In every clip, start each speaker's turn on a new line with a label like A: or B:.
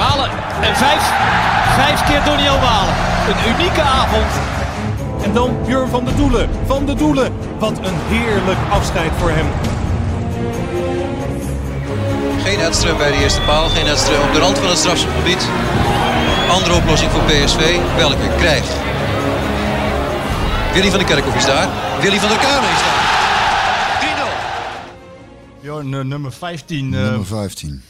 A: Malen en vijf, vijf keer Doniel Malen. Een unieke avond.
B: En dan Björn van de Doelen. Van de Doelen. Wat een heerlijk afscheid voor hem.
C: Geen Edström bij de eerste paal, geen Edström op de rand van het strafschopgebied. Andere oplossing voor PSV, welke krijgt. Willy van der Kerkhoff is daar, Willy van der Kamer is daar. 3-0.
D: Bjorn, eh, nummer 15. eh,
E: Nummer 15.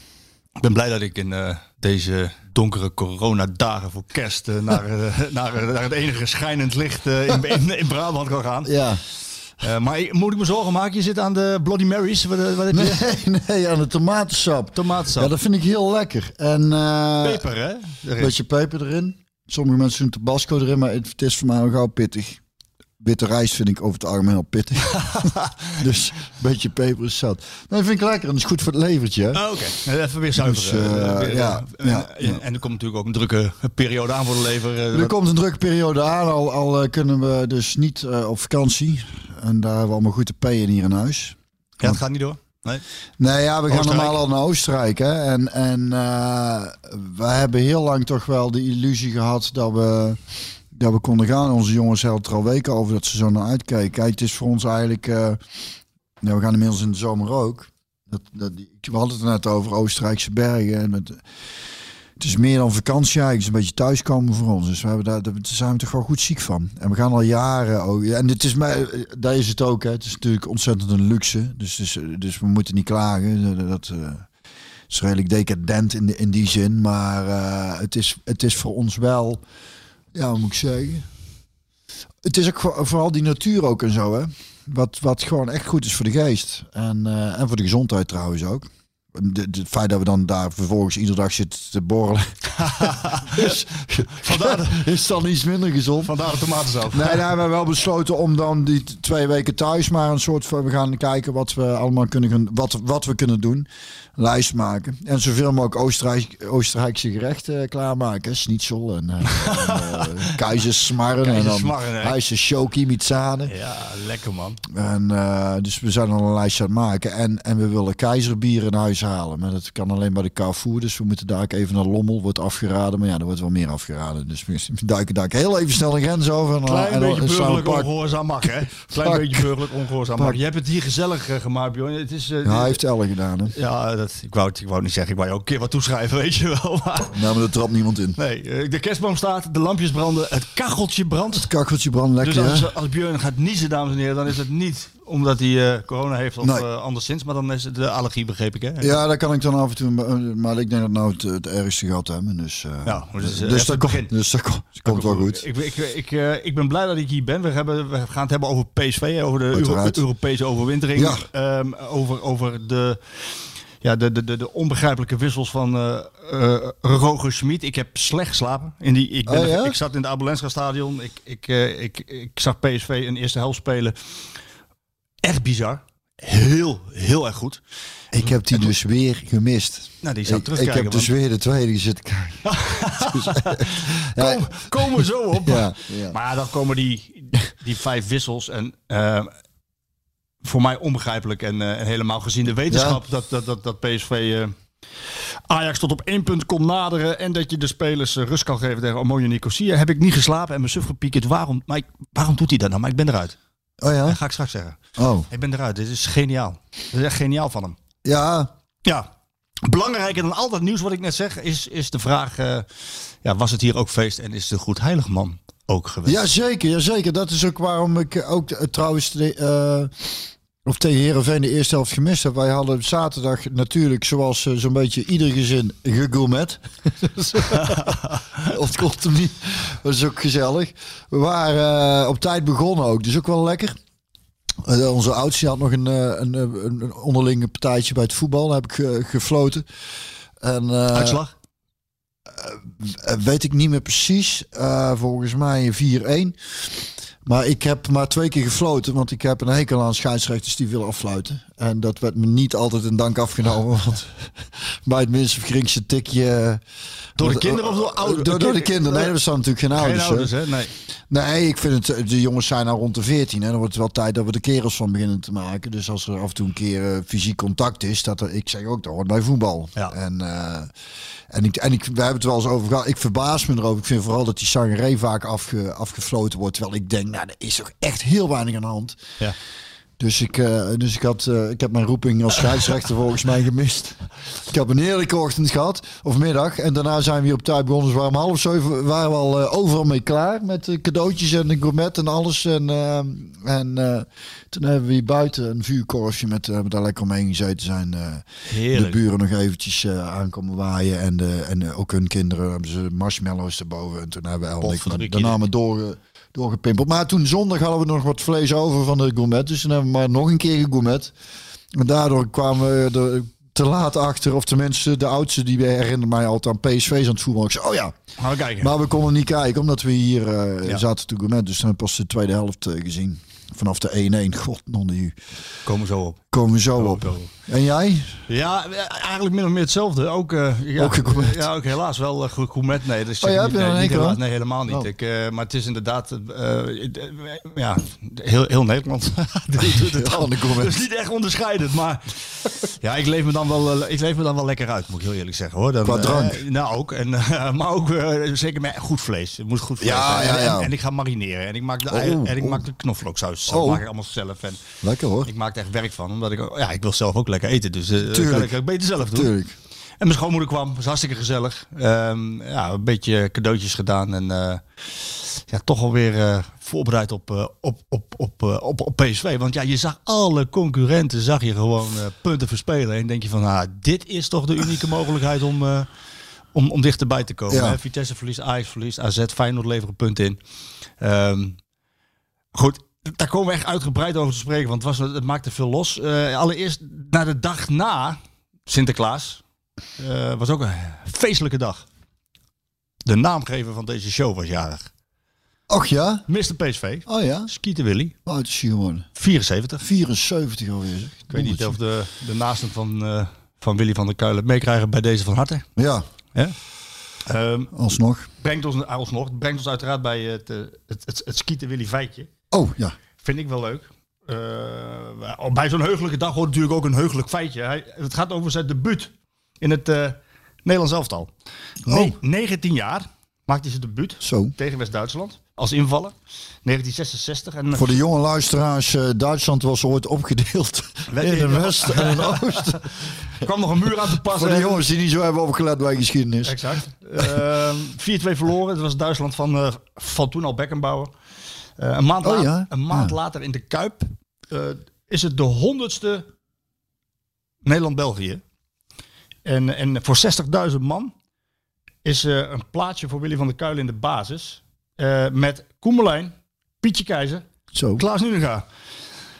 D: Ik ben blij dat ik in eh, deze donkere coronadagen voor kerst eh, naar, eh, naar, eh, naar het enige schijnend licht in, in, in Brabant kan gaan.
E: Ja.
D: Maar ik- moet ik me zorgen maken? Je zit aan de Bloody Marys. Wat, wat heb je?
E: Nee, nee, aan de tomatensap.
D: Tomatensap.
E: Ja, dat vind ik heel lekker. En
D: Peper, hè?
E: een beetje peper erin. Sommige mensen doen tabasco erin, maar het het is voor mij al gauw pittig. Witte rijst vind ik over het algemeen al pittig. dus een beetje peper is zat. Nee, dat vind ik lekker en dat is goed voor het levertje.
D: Ah, Oké, Even weer.
E: Dus,
D: eh,
E: eh,
D: weer,
E: ja,
D: eh,
E: ja,
D: en,
E: ja.
D: en er komt natuurlijk ook een drukke periode aan voor de lever. eh,
E: Er komt een drukke periode aan, al, al kunnen we dus niet op vakantie. En daar hebben we allemaal goed te payen hier in huis.
D: ja, het gaat niet door. Nee.
E: Nee, ja, we gaan
D: Oostenrijk.
E: normaal al naar Oostenrijk. Hè? En, en we hebben heel lang toch wel de illusie gehad dat we, dat we konden gaan. Onze jongens hadden er al weken over dat ze zo naar uitkijken. Kijk, het is voor ons eigenlijk... nou, we gaan inmiddels in de zomer ook. Dat, dat, we hadden het net over Oostenrijkse bergen. En het, het is meer dan vakantie eigenlijk. Het is een beetje thuiskomen voor ons. Dus we hebben daar, zijn we toch wel goed ziek van. En we gaan al jaren ook. En het is mij, daar is het ook. Hè. Het is natuurlijk ontzettend een luxe. Dus, dus, dus we moeten niet klagen. Dat, eh, is redelijk decadent in, in die zin. Maar eh, het, is, het is voor ons wel, ja, moet ik zeggen. Het is ook voor- vooral die natuur ook en zo. Hè. Wat, wat gewoon echt goed is voor de geest. En, eh, en voor de gezondheid trouwens ook. Het feit dat we dan daar vervolgens iedere dag zitten te borrelen. Is, vandaar, is dan iets minder gezond.
D: Vandaar de tomatensap.
E: Nee, hebben we wel besloten om dan die twee weken thuis maar een soort van... We gaan kijken wat we allemaal kunnen, wat, wat we kunnen doen. Lijst maken. En zoveel mogelijk Oostenrijk, Oostenrijkse gerechten klaarmaken. Schnitzel en, eh uh, keizersmarren. En dan shoki met zane.
D: Ja, lekker man.
E: En, eh, dus we zijn al een lijstje aan het maken. En, en we willen keizerbier in huis halen. Maar dat kan alleen bij de Carrefour. Dus we moeten daar ook even naar Lommel. Wordt afgeraden. Maar ja, er wordt wel meer afgeraden. Dus we duiken daar heel even snel een grens over. En,
D: Klein
E: en,
D: beetje burgerlijk ongehoorzaam mag, hè? Klein beetje burgerlijk ongehoorzaam mag. Je hebt het hier gezellig eh, gemaakt, Bjorn. Het is, eh,
E: Ja, hij heeft Elle gedaan. Hè?
D: ja dat, ik, wou, het- ik wou niet zeggen, ik wou je ook een keer wat toeschrijven, weet je wel. Maar,
E: Nou, maar er trapt niemand in.
D: nee, eh, de kerstboom staat, de lampjes branden, het kacheltje brandt.
E: Het kacheltje brandt lekker.
D: Dus als, als Björn gaat niezen, dames en heren, dan is het niet omdat hij eh, corona heeft of
E: Nee.
D: eh, anderszins. Maar dan is het de allergie, begreep ik, hè?
E: Ja, dat kan ik dan af en toe. eh, Maar ik denk dat nou het, het ergste gehad hebben. Dus, eh,
D: Ja, eh,
E: dus, dat, komt, dus dat komt, dat komt wel goed.
D: Ik, ik, ik, eh, ik ben blij dat ik hier ben. We, hebben, we gaan het hebben over PSV, over de Euro-. Europese overwintering.
E: Ja.
D: Ehm, over, over de, ja, de, de, de, onbegrijpelijke wissels van eh eh, Roger Schmid. Ik heb slecht geslapen. In die, ik, ben
E: Oh, ja?
D: ik zat in het Abelensra stadion. Ik, ik, eh, ik, ik zag PSV een eerste helft spelen. Echt bizar. Heel, heel erg goed.
E: Ik heb die dus weer gemist.
D: Nou, die zou
E: Ik, ik heb dus
D: want-
E: weer de tweede zitten kijken. Dus, ja,
D: Kom, komen we zo op.
E: Ja, ja.
D: Maar dan komen die, die vijf wissels. En eh, voor mij onbegrijpelijk. En, eh, en helemaal gezien de wetenschap dat, dat, dat, dat PSV eh, Ajax tot op één punt kon naderen. En dat je de spelers rust kan geven tegen Omonia Nicosia. Heb ik niet geslapen en mijn suf gepiekerd. Waarom, maar ik- waarom doet hij dat nou? Maar ik ben eruit.
E: Oh ja?
D: Dat ga ik straks zeggen.
E: Oh.
D: Ik ben eruit. Dit is geniaal. Dit is echt geniaal van hem.
E: Ja,
D: Ja. Belangrijker dan al dat nieuws wat ik net zeg, is, is de vraag: eh, ja, was het hier ook feest en is de goed heilig man ook geweest?
E: ja, zeker, ja, zeker. Dat is ook waarom ik eh, ook eh, trouwens de, of tegen Heerenveen de eerste helft gemist heb. Wij hadden zaterdag natuurlijk, zoals eh, zo'n beetje ieder gezin, gegourmet. of het komt hem niet. Dat is ook gezellig. We waren eh, op tijd begonnen ook, dus ook wel lekker. Eh, onze oudste had nog een, een, een, onderlinge partijtje bij het voetbal. Daar heb ik ge- gefloten. En,
D: Uitslag?
E: weet ik niet meer precies. Volgens mij 4-1. Maar ik heb maar twee keer gefloten, want ik heb een hekel aan scheidsrechters die willen affluiten. En dat werd me niet altijd in dank afgenomen, want bij het minste geringste tikje...
D: Door de kinderen of door ouders?
E: Door, door de kinderen. Nee, dat staan natuurlijk geen ouders.
D: Geen
E: hè.
D: ouders, hè? Nee.
E: Nee, ik vind het, de jongens zijn nou rond de 14. En dan wordt het wel tijd dat we de kerels van beginnen te maken. Dus als er af en toe een keer eh, fysiek contact is, dat er, ik zeg ook, dat hoort bij voetbal.
D: Ja.
E: En, eh, en, ik, en ik, we hebben het wel eens over gehad. Ik verbaas me erover. Ik vind vooral dat die Sangaré vaak afge, afgefloten wordt. Terwijl ik denk, nou, er is toch echt heel weinig aan de hand.
D: Ja.
E: Dus ik, eh, dus ik, had, eh, ik heb mijn roeping als scheidsrechter volgens mij gemist. Ik heb een heerlijke ochtend gehad, of middag. En daarna zijn we hier op tijd begonnen. Dus we waren om half zeven waren we al eh, overal mee klaar. Met cadeautjes en een gourmet en alles. En, en toen hebben we hier buiten een vuurkorfje met, daar lekker omheen gezeten zijn. de buren nog eventjes aankomen waaien. En, de, en ook hun kinderen hebben ze marshmallows erboven. En toen hebben we
D: Potverdikkie.
E: daarna maar door, doorgepimpeld. Maar toen zondag hadden we nog wat vlees over van de gourmet. Dus toen hebben we maar nog een keer gegourmet. En daardoor kwamen we er te laat achter. Of tenminste, de oudste die herinnerde mij altijd aan PSV's aan het voetbal. Ik zei, oh ja.
D: Gaan we kijken.
E: Maar we konden niet kijken, omdat we hier eh,
D: Ja.
E: zaten te gourmet. Dus dan hebben we pas de tweede helft eh, gezien. Vanaf de 1-1. God, non de u.
D: Komen we zo op.
E: Komen we zo op. En jij?
D: Ja, eigenlijk min of meer hetzelfde. Ook, eh ja,
E: Ook.
D: Ja, ook helaas wel uh, gourmet. Nee, dat is
E: Oh ja,
D: niet, nee, niet helaas, nee, helemaal niet.
E: Oh.
D: Ik, eh, maar het is inderdaad, eh, eh, ja, heel, heel Nederland doet het al. Dus niet echt onderscheidend, maar ja, ik leef me dan wel, eh, ik leef me dan wel lekker uit, moet ik heel eerlijk zeggen hoor. Dan,
E: Qua drank?
D: eh, nou ook, en, eh, maar ook eh, zeker met goed vlees. Het moet goed vlees
E: Ja,
D: zijn.
E: ja,
D: En-
E: ja.
D: En, en ik ga marineren en ik maak de,
E: Oh,
D: eieren- en ik
E: oh.
D: maak de knoflooksaus. Dat
E: Oh.
D: maak ik allemaal zelf. En
E: Lekker hoor.
D: ik maak er echt werk van, omdat ik, ja, ik wil zelf ook lekker eten. Dus
E: Tuurlijk.
D: kan ik ook beter zelf doen.
E: Tuurlijk.
D: En mijn schoonmoeder kwam, was hartstikke gezellig. Ehm, ja, een beetje cadeautjes gedaan en eh, ja, toch alweer eh voorbereid op, eh, op, op, op, op, op PSV. Want ja, je zag alle concurrenten, zag je gewoon punten verspelen. En denk je van, ah, dit is toch de unieke mogelijkheid om, om, om dichterbij te komen.
E: Ja.
D: Hè? Vitesse verliest, Ajax verliest, AZ, Feyenoord leveren punten in. Ehm, goed, daar komen we echt uitgebreid over te spreken, want het, was, het maakte veel los. Eh, allereerst, naar de dag na Sinterklaas, eh, was ook een feestelijke dag. De naamgever van deze show was jarig.
E: Och ja?
D: Mr. PSV,
E: Oh ja?
D: Skeeter Willy,
E: oud is hij geworden?
D: 74.
E: 74 alweer. zeg.
D: Ik weet niet of de, de naasten van, eh, van Willy van der Kuilen meekrijgen bij deze van harte.
E: Ja,
D: Hè? Ehm,
E: alsnog.
D: brengt ons alsnog, brengt ons uiteraard bij het, het, het, het Skeeter Willy feitje.
E: Oh ja.
D: Vind ik wel leuk. Eh, bij zo'n heugelijke dag hoort natuurlijk ook een heugelijk feitje. Hij, het gaat over zijn debuut in het eh, Nederlands elftal. Ne- 19 jaar maakte hij zijn debuut
E: Zo.
D: tegen West-Duitsland als invaller. 1966. En,
E: Voor de jonge luisteraars, eh, Duitsland was ooit opgedeeld in een West en een Oost.
D: er kwam nog een muur aan te passen.
E: Voor de jongens die niet zo hebben opgelet bij geschiedenis.
D: Exact. Ehm, 4-2 verloren. Het was Duitsland van, eh, van toen al Beckenbauer. Eh, een maand,
E: Oh
D: later,
E: ja?
D: een maand
E: Ja.
D: later in de Kuip eh, is het de honderdste Nederland-België. En, en voor 60.000 man is een plaatsje voor Willy van der Kuilen in de basis. eh, met Koemelijn, Pietje Keizer,
E: Zo.
D: Klaas Nunega.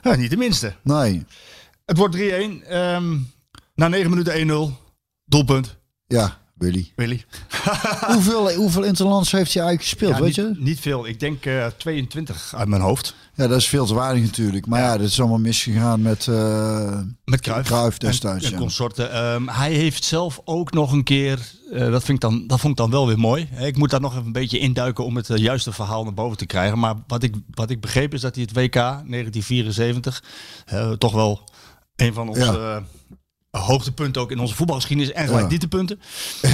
D: Ja, niet de minste.
E: Nee.
D: Het wordt 3-1. ehm, na 9 minuten 1-0. Doelpunt.
E: Ja, Willy.
D: Willy.
E: hoeveel, hoeveel interlands heeft hij eigenlijk gespeeld,
D: Ja,
E: weet
D: niet,
E: je?
D: Niet veel. Ik denk eh 22 uit mijn hoofd.
E: Ja, dat is veel te weinig natuurlijk. Maar ja, dat is allemaal misgegaan met... eh,
D: Met Cruijff.
E: Cruijff destijds,
D: En, en
E: ja.
D: consorten. Ehm, hij heeft zelf ook nog een keer, eh, dat, vind ik dan, dat vond ik dan wel weer mooi. Hè, Ik moet daar nog even een beetje induiken om het juiste verhaal naar boven te krijgen. Maar wat ik, wat ik begreep is dat hij het WK 1974, eh, toch wel een van onze...
E: Ja.
D: Hoogtepunten ook in onze voetbalgeschiedenis en gelijk
E: Ja.
D: dieptepunten. Eh,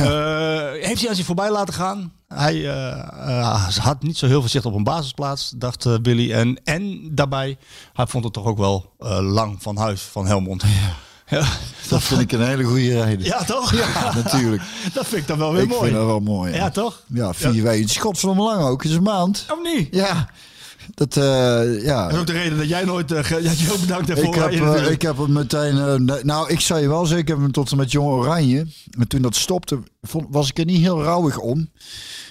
D: heeft hij aan zich voorbij laten gaan. Hij eh, eh, had niet zo heel veel zicht op een basisplaats, dacht eh, Billy. En, en daarbij, hij vond het toch ook wel lang van huis van Helmond. Ja,
E: dat vind ik een hele goede reden.
D: ja toch? Ja,
E: Natuurlijk.
D: dat vind ik dan wel weer
E: Ik
D: mooi.
E: vind dat wel mooi.
D: Ja, toch?
E: ja vier weken. Is godverdomme lang ook. Is een maand.
D: Of niet?
E: Ja. Dat, eh, ja.
D: Dat is ook de reden dat jij nooit... eh, ge- dat je ook bedankt daarvoor.
E: Ik heb,
D: Ja,
E: eh, ik heb hem meteen. eh, nou, ik zou je wel zeggen, ik heb hem tot en met Jong Oranje. En toen dat stopte, vond, was ik er niet heel rouwig om.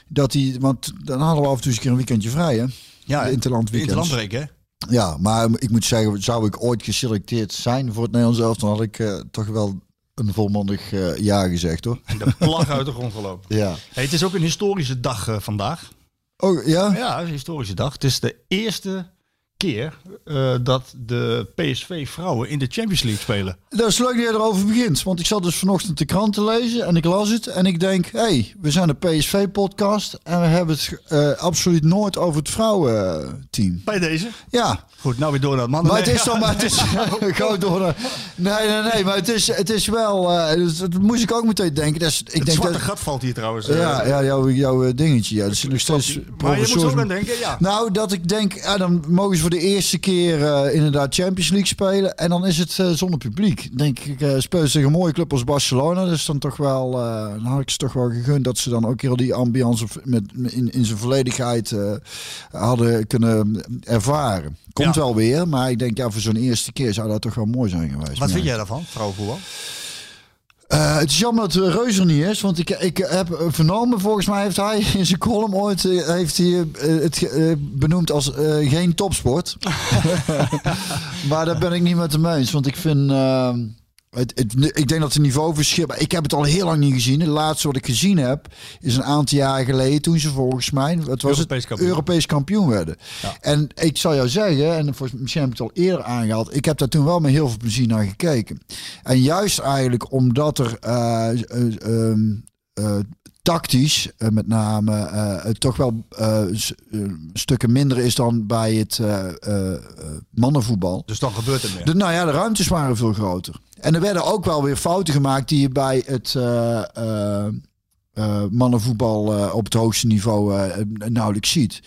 E: Dat hij, want dan hadden we af en toe eens een keer een weekendje vrij, hè?
D: ja,
E: de Interland.
D: Interlandbreek, hè?
E: Ja, maar ik moet zeggen, zou ik ooit geselecteerd zijn voor het Nederlands elftal, dan had ik eh, toch wel een volmondig eh, ja gezegd hoor.
D: En de plag uit de grond gelopen.
E: Ja.
D: Hey, het is ook een historische dag eh, vandaag.
E: Oh ja?
D: Ja, historische dag. Het is de eerste keer eh, dat de PSV vrouwen in de Champions League spelen.
E: Dat is leuk dat je erover begint. Want ik zat dus vanochtend de krant te lezen en ik las het. En ik denk, hé, hey, we zijn de PSV-podcast en we hebben het eh, absoluut nooit over het vrouwenteam.
D: Bij deze.
E: Ja,
D: Goed, nou weer door naar het mannen.
E: maar het is dan maar het is gewoon door. de- Nee, nee, nee, maar het is, het is wel. eh, dat moest ik ook meteen denken. Dat is, ik
D: Het
E: denk
D: zwarte
E: dat,
D: gat valt hier trouwens.
E: ja, ja, jouw, jouw dingetje. Ja, dat is nog steeds
D: Maar je moet zo aan denken, ja.
E: Nou, dat ik denk, ja, dan mogen ze voor de eerste keer eh, inderdaad Champions League spelen. En dan is het eh, zonder publiek. Denk ik, eh spelen ze tegen een mooie club als Barcelona. Dus dan toch wel, eh, dan had ik ze toch wel gegund dat ze dan ook heel die ambiance met, in, in zijn volledigheid eh, hadden kunnen ervaren. Komt
D: Ja.
E: wel weer, maar ik denk, ja, voor zo'n eerste keer zou dat toch wel mooi zijn geweest.
D: Wat vind jij daarvan, vrouwenvoetbal?
E: Eh, het is jammer dat Reus er niet is, want ik, ik heb eh, vernomen, volgens mij heeft hij in zijn column ooit eh, heeft hij, eh, het eh, benoemd als eh, geen topsport. maar daar ben ik niet met hem eens, want ik vind, eh, het, het, ik denk dat het niveau verschil, ik heb het al heel lang niet gezien. Het laatste wat ik gezien heb, is een aantal jaar geleden, toen ze volgens mij, wat was
D: Europees
E: het,
D: kampioen.
E: Europees kampioen werden. En ik zal jou zeggen, en volgens, misschien heb ik het al eerder aangehaald, ik heb daar toen wel met heel veel plezier naar gekeken. En juist eigenlijk omdat er eh, eh, ehm, eh, tactisch, met name, het toch wel stukken minder is dan bij het mannenvoetbal.
D: Dus dan gebeurt het meer.
E: De, nou ja, de ruimtes waren veel groter. En er werden ook wel weer fouten gemaakt die je bij het eh, eh, eh, mannenvoetbal op het hoogste niveau nauwelijks ziet.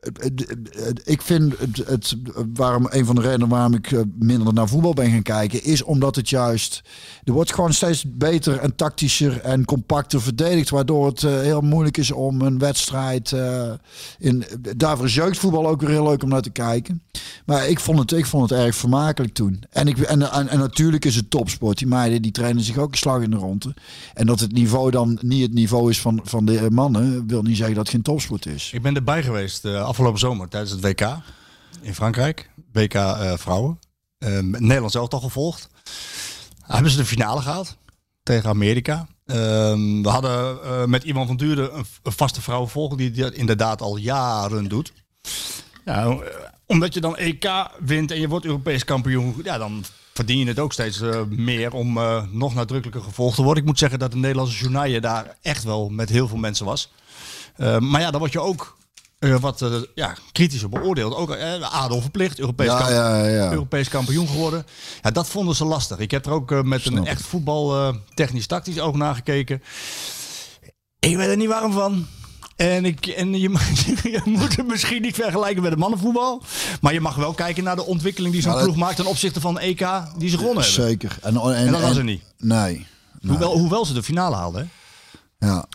E: Eh, eh, eh, Ik vind het, waarom een van de redenen waarom ik minder naar voetbal ben gaan kijken, is omdat het juist er wordt gewoon steeds beter en tactischer en compacter verdedigd, waardoor het heel moeilijk is om een wedstrijd in. Daarvoor is jeugdvoetbal ook weer heel leuk om naar te kijken. Maar ik vond het, ik vond het erg vermakelijk toen. En, ik, en, en, natuurlijk is het topsport. Die meiden die trainen zich ook een slag in de ronde. En dat het niveau dan niet het niveau is van, van de mannen, wil niet zeggen dat het geen topsport is.
D: Ik ben erbij geweest afgelopen zomer tijdens het WK in Frankrijk. WK eh, vrouwen. Eh, Nederland zelf al gevolgd. Hebben ze de finale gehaald tegen Amerika. Ehm, we hadden eh, met iemand van Duurde een, vaste vrouwenvolger die dat inderdaad al jaren doet. Ja, eh, omdat je dan EK wint en je wordt Europees kampioen, ja, dan verdien je het ook steeds eh, meer om eh, nog nadrukkelijker gevolgd te worden. Ik moet zeggen dat de Nederlandse journaal daar echt wel met heel veel mensen was. Uh, maar ja, dan word je ook uh, wat uh, ja, kritischer beoordeeld. Ook uh, adel verplicht, Europees,
E: ja,
D: kamp
E: ja, ja.
D: Europees kampioen geworden. Ja, dat vonden ze lastig. Ik heb er ook met Snap een echt voetbal technisch tactisch oog naar gekeken. Ik weet er niet warm van. En, ik, en je, je, moet het misschien niet vergelijken met het mannenvoetbal. Maar je mag wel kijken naar de ontwikkeling die zo'n ja, ploeg maakt ten opzichte van de EK die ze gewonnen hebben.
E: Zeker. En, en,
D: en dat was er niet.
E: Nee. nee.
D: Hoewel, hoewel ze de finale haalden.
E: Ja.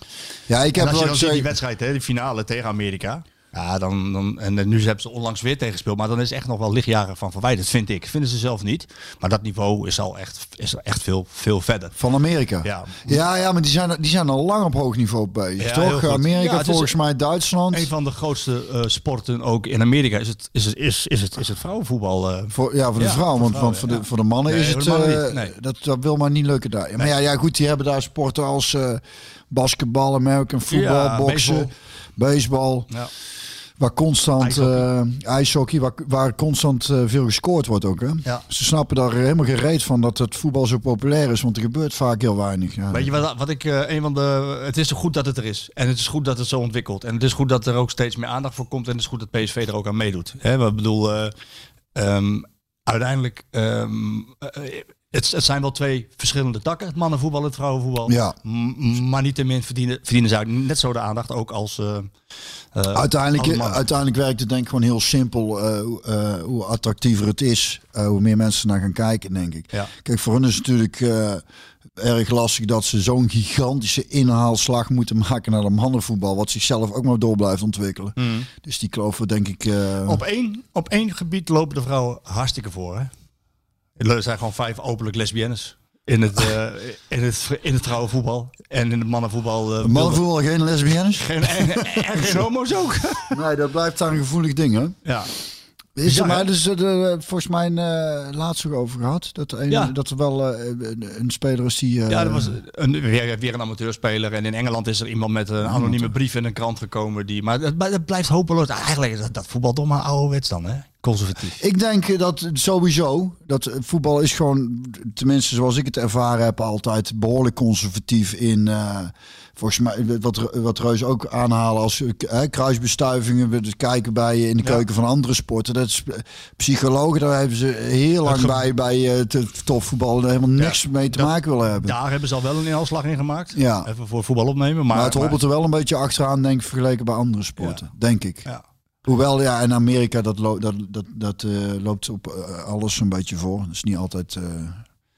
E: Ja, ik heb
D: als je dan ziet die wedstrijd, hè, de finale tegen Amerika. Ja, dan, dan, en nu hebben ze onlangs weer tegengespeeld. Maar dan is echt nog wel lichtjaren van verwijderd, vind ik. Vinden ze zelf niet. Maar dat niveau is al echt, is echt veel, veel verder.
E: Van Amerika?
D: Ja.
E: Ja, ja maar die zijn, die zijn al lang op hoog niveau bezig, ja, toch? Amerika, ja, volgens mij Duitsland.
D: Een van de grootste uh, sporten ook in Amerika is het, is het, is, is het, is het vrouwenvoetbal. Uh.
E: Voor, ja, voor de ja, vrouw. Want, vrouw, want voor, de, voor de mannen nee, is het... Uh, nee. dat, dat wil maar niet lukken daar. Maar ja, ja, goed, die hebben daar sporten als basketbal, American voetbal, boksen, baseball. Baseball Waar constant ijshockey, uh, ijshockey waar, waar constant uh, veel gescoord wordt ook. Hè?
D: Ja.
E: Ze snappen daar helemaal geen reet van dat het voetbal zo populair is, want er gebeurt vaak heel weinig. Ja.
D: Weet je wat, wat ik uh, een van de. Het is zo goed dat het er is. En het is goed dat het zo ontwikkelt. En het is goed dat er ook steeds meer aandacht voor komt. En het is goed dat PSV er ook aan meedoet. Hè? Ik bedoel, um, uiteindelijk. Um, het, het, zijn wel twee verschillende takken, het mannenvoetbal en het vrouwenvoetbal.
E: Ja.
D: M maar niettemin verdienen, verdienen ze net zo de aandacht ook als. Uh,
E: uiteindelijk, als uiteindelijk werkt het denk ik gewoon heel simpel. Uh, uh, hoe attractiever het is, hoe meer mensen naar gaan kijken, denk ik.
D: Ja.
E: Kijk, voor hen is het natuurlijk erg lastig dat ze zo'n gigantische inhaalslag moeten maken naar de mannenvoetbal, wat zichzelf ook maar door blijft ontwikkelen.
D: Mm.
E: Dus die geloven denk ik.
D: Op, één, op één gebied lopen de vrouwen hartstikke voor. Hè? Er zijn gewoon vijf openlijk lesbiennes. In het, uh, in het, in het vrouwenvoetbal. En in het mannenvoetbal. Uh,
E: mannenvoetbal geen lesbiennes?
D: Geen, en, en geen homo's ook.
E: nee, dat blijft daar een gevoelig ding, hè?
D: Ja.
E: Is er
D: Bizar,
E: maar dus er eh, volgens mij een eh, laatst ook over gehad. Dat er, een,
D: Ja.
E: dat er wel een, een speler is die...
D: Ja, dat was een, weer, weer een amateurspeler. En in Engeland is er iemand met een anonieme brief in een krant gekomen. Die, maar dat, dat blijft hopeloos. Eigenlijk is dat, dat voetbal toch maar ouderwets dan, hè? Conservatief.
E: Ik denk dat sowieso, dat voetbal is gewoon, tenminste zoals ik het ervaren heb, altijd behoorlijk conservatief in. eh, volgens mij, wat, wat Reus ook aanhalen als eh, kruisbestuivingen, we dus kijken bij je in de
D: Ja.
E: keuken van andere sporten. Dat is, eh, psychologen, daar hebben ze heel lang bij, bij te- topvoetbal helemaal niks mee te
D: dat-
E: maken willen hebben.
D: Daar hebben ze al wel een inhaalslag in gemaakt.
E: Ja.
D: Even voor voetbal opnemen. Maar,
E: maar het hobbelt er wel een beetje achteraan, denk ik, vergeleken bij andere sporten, denk ik.
D: Ja.
E: Hoewel, ja, in Amerika dat, lo dat, dat, dat eh, loopt op eh, alles een beetje voor. Dat is niet altijd... eh,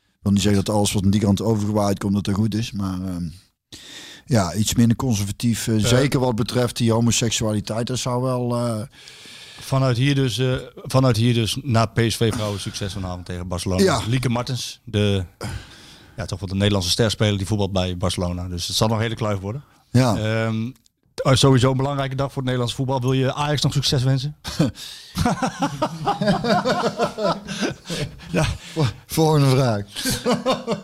E: ik wil niet zeggen dat alles wat aan die kant overgewaaid komt, dat er goed is. Maar ehm, ja, iets minder conservatief. zeker wat betreft die homoseksualiteit. Dat zou wel...
D: Vanuit hier dus, eh, vanuit hier dus naar PSV vrouwen succes vanavond tegen Barcelona.
E: Ja.
D: Lieke Martens, de, ja, toch wel de Nederlandse sterspeler die voetbalt bij Barcelona. Dus het zal nog een hele kluif worden.
E: ja.
D: Ehm, sowieso een belangrijke dag voor het Nederlands voetbal. Wil je Ajax nog succes wensen? ja,
E: Volgende vraag.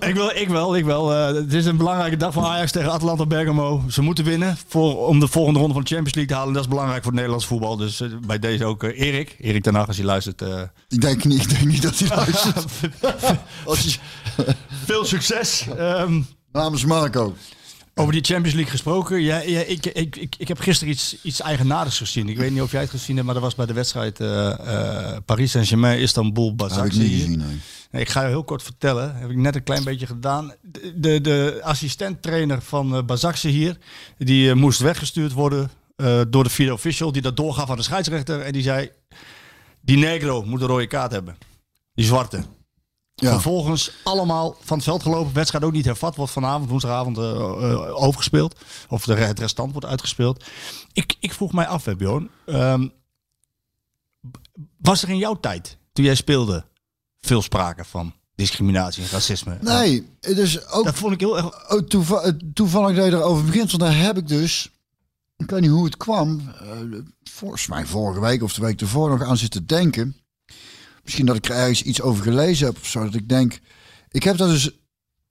D: ik, wil, ik wel, ik wel. Eh, het is een belangrijke dag voor Ajax tegen Atalanta Bergamo. Ze moeten winnen voor, om de volgende ronde van de Champions League te halen. Dat is belangrijk voor het Nederlands voetbal. Dus eh, bij deze ook eh, Erik. Erik ten Hag, als hij luistert.
E: Ik denk niet, ik denk niet dat hij luistert.
D: Veel succes. Ehm,
E: namens Marco.
D: Over die Champions League gesproken. Ja, ja, ik, ik, ik, ik heb gisteren iets, iets eigenaardigs gezien. Ik weet niet of jij het gezien hebt, maar dat was bij de wedstrijd eh, eh, Paris Saint-Germain, Istanbul,
E: heb ik
D: Basaksehir.
E: niet gezien. nee.
D: Ik ga je heel kort vertellen. Heb ik net een klein beetje gedaan. De, de, de assistent-trainer van uh, hier, die eh, moest weggestuurd worden eh, door de video official, die dat doorgaf aan de scheidsrechter. En die zei, die negro moet een rode kaart hebben. Die zwarte.
E: Ja.
D: Vervolgens allemaal van het veld gelopen. Wedstrijd ook niet hervat. Wordt vanavond, woensdagavond, eh, eh, overgespeeld. Of de, het restant wordt uitgespeeld. Ik, ik vroeg mij af, Bjorn. ehm, was er in jouw tijd, toen jij speelde, veel sprake van discriminatie en racisme?
E: Nee, dus ook
D: Dat vond ik heel erg...
E: Oh, toeva- eh, toevallig dat je erover begint, want daar heb ik dus, ik weet niet hoe het kwam, volgens mij vorige week of de week ervoor nog aan zitten denken. Misschien dat ik er ergens iets over gelezen heb of zo, dat ik denk, ik heb dat dus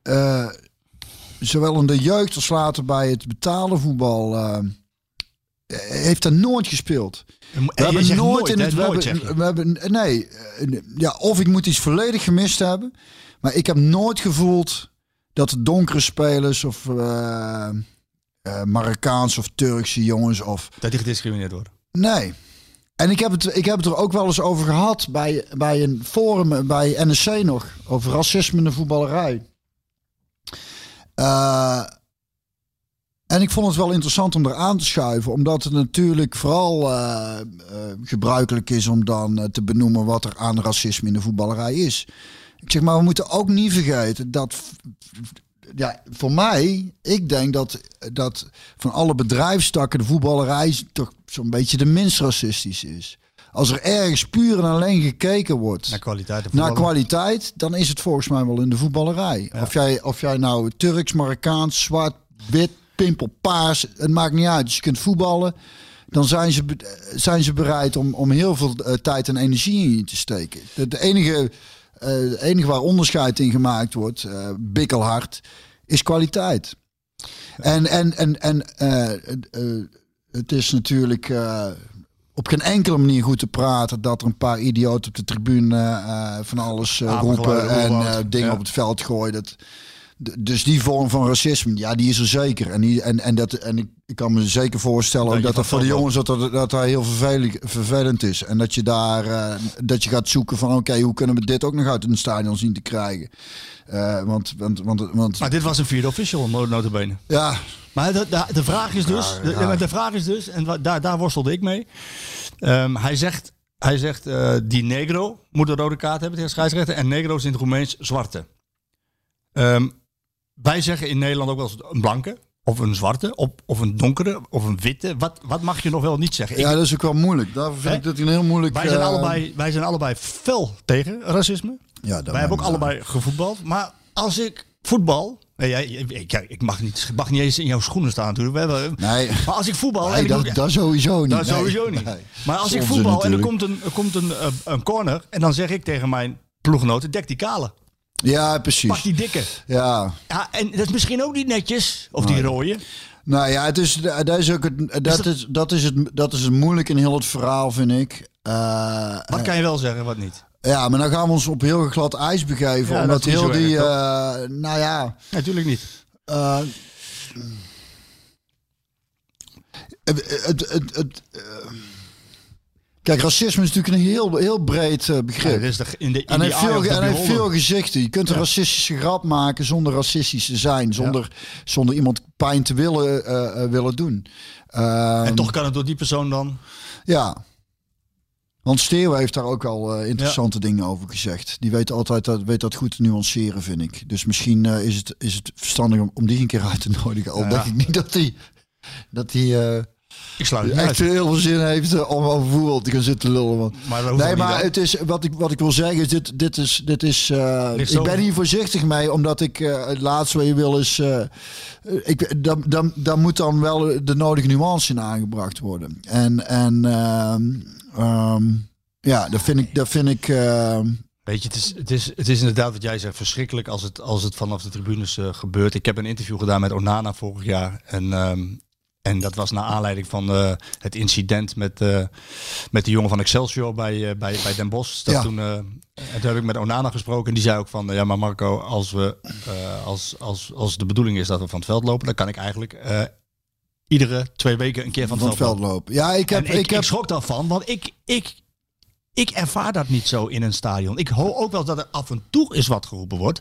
E: eh, zowel in de jeugd als later bij het betaalde voetbal, eh, heeft dat nooit gespeeld.
D: We
E: We hebben nooit, in het. We hebben,
D: je.
E: we hebben, nee, eh, ja, of ik moet iets volledig gemist hebben. Maar ik heb nooit gevoeld dat de donkere spelers of eh, Marokkaanse of Turkse jongens of.
D: Dat die gediscrimineerd worden.
E: Nee. En ik heb, het, ik heb het er ook wel eens over gehad bij, bij een forum bij NSC nog. Over racisme in de voetballerij. Eh, en ik vond het wel interessant om er aan te schuiven, omdat het natuurlijk vooral eh, eh, gebruikelijk is om dan te benoemen wat er aan racisme in de voetballerij is. Ik zeg maar, we moeten ook niet vergeten dat, ja, voor mij, ik denk dat, dat van alle bedrijfstakken de voetballerij toch zo'n beetje de minst racistisch is. Als er ergens puur en alleen gekeken wordt
D: Naar kwaliteit.
E: naar kwaliteit, dan is het volgens mij wel in de voetballerij. Of, jij, of jij nou Turks, Marokkaans, zwart, wit, pimpel, paars, het maakt niet uit. Als je kunt voetballen, dan zijn ze, zijn ze bereid om, om heel veel eh, tijd en energie in je te steken. De, de enige, eh, de enige waar onderscheid in gemaakt wordt, eh bikkelhard, is kwaliteit. En, en, en, en eh, het is natuurlijk op geen enkele manier goed te praten dat er een paar idioten op de tribune van alles roepen en dingen
D: Ja.
E: op het veld gooien. Dat, dus die vorm van racisme, ja, die is er zeker. En, die, en, en, dat, en ik, ik kan me zeker voorstellen dat dat voor de jongens dat dat, dat, dat heel vervelend, vervelend is. En dat je daar eh, dat je gaat zoeken van oké, hoe kunnen we dit ook nog uit een stadion zien te krijgen? Eh, want, want, want, want
D: Maar dit was een vierde official, no- notabene.
E: ja,
D: Maar de, de, de vraag is dus,
E: ja.
D: de vraag is dus, en wa- daar, daar worstelde ik mee. Ehm, hij zegt, hij zegt eh, die negro moet een rode kaart hebben tegen scheidsrechter. En negro is in het Roemeens zwarte. Ehm, wij zeggen in Nederland ook wel eens een blanke. Of een zwarte, of, of een donkere, of een witte. Wat, wat mag je nog wel niet zeggen? Ik-
E: ja, dat is ook wel moeilijk. Daarvoor vind
D: Hè?
E: ik dat een heel moeilijk.
D: wij, zijn
E: eh,
D: allebei, wij zijn allebei fel tegen racisme.
E: Ja, dat
D: Wij hebben ook allebei gevoetbald. Maar als ik voetbal Nee, ja, ik, ik mag niet, mag niet eens in jouw schoenen staan natuurlijk. We hebben,
E: Nee.
D: Maar als ik voetbal...
E: Nee,
D: ik
E: dat, sowieso niet.
D: dat
E: Nee.
D: sowieso niet. Maar als ik voetbal en er komt, een, er komt een, eh, een corner... en dan zeg ik tegen mijn ploeggenoten, dek die kale.
E: Ja,
D: Pak
E: precies.
D: die dikke.
E: Ja.
D: Ja, en dat is misschien ook niet netjes. Of die rode.
E: Nou ja, het is, dat is ook het, dat, is, dat, is het, dat is het moeilijk in heel het verhaal, vind ik. Eh,
D: Wat kan je wel zeggen, wat niet?
E: ja, maar dan gaan we ons op heel glad ijs begeven.
D: Ja,
E: omdat heel die, eh, nou ja,
D: Natuurlijk niet.
E: eh, het, het, het, het, kijk, racisme is natuurlijk een heel, heel breed eh, begrip.
D: Ja, is de, in de, in
E: En hij
D: die
E: heeft, veel, en heeft veel gezichten. Je kunt een racistische grap maken zonder racistisch te zijn. Zonder, zonder iemand pijn te willen, eh, eh, willen doen. Ehm,
D: En toch kan het door die persoon dan...
E: Ja. Want Steeuw heeft daar ook al interessante dingen over gezegd. Die weet altijd dat, weet dat goed te nuanceren, vind ik. Dus misschien is, het, is het verstandig om, om die een keer uit te nodigen. Al denk ik niet dat hij dat die,
D: Ik sluit het
E: echt
D: uit.
E: heel veel zin heeft eh, om over voetbal te gaan zitten lullen.
D: Maar
E: Nee, maar het is, wat, ik, wat ik wil zeggen is, dit, dit is, dit is eh, ik ben hier voorzichtig mee, omdat ik eh, het laatste wat je wil is, eh, ik, dan, dan, dan moet dan wel de nodige nuance in aangebracht worden. En, en ehm, ehm, ja, dat vind ik, dat vind ik, ehm,
D: Weet je, het is, het, is, het is inderdaad wat jij zegt, verschrikkelijk als het, als het vanaf de tribunes eh, gebeurt. Ik heb een interview gedaan met Onana vorig jaar. En, en dat was naar aanleiding van eh, het incident met, eh, met de jongen van Excelsior bij, eh, bij, bij Den Bosch. Dat
E: Ja.
D: toen, en toen heb ik met Onana gesproken en die zei ook van... ja, maar Marco, als, we, als, als, als de bedoeling is dat we van het veld lopen... dan kan ik eigenlijk iedere twee weken een keer van,
E: van het veld lopen. Ja, ik heb,
D: en ik,
E: ik, heb,
D: ik schrok daarvan, want ik, ik, ik ervaar dat niet zo in een stadion. Ik hoor ook wel dat er af en toe eens wat geroepen wordt.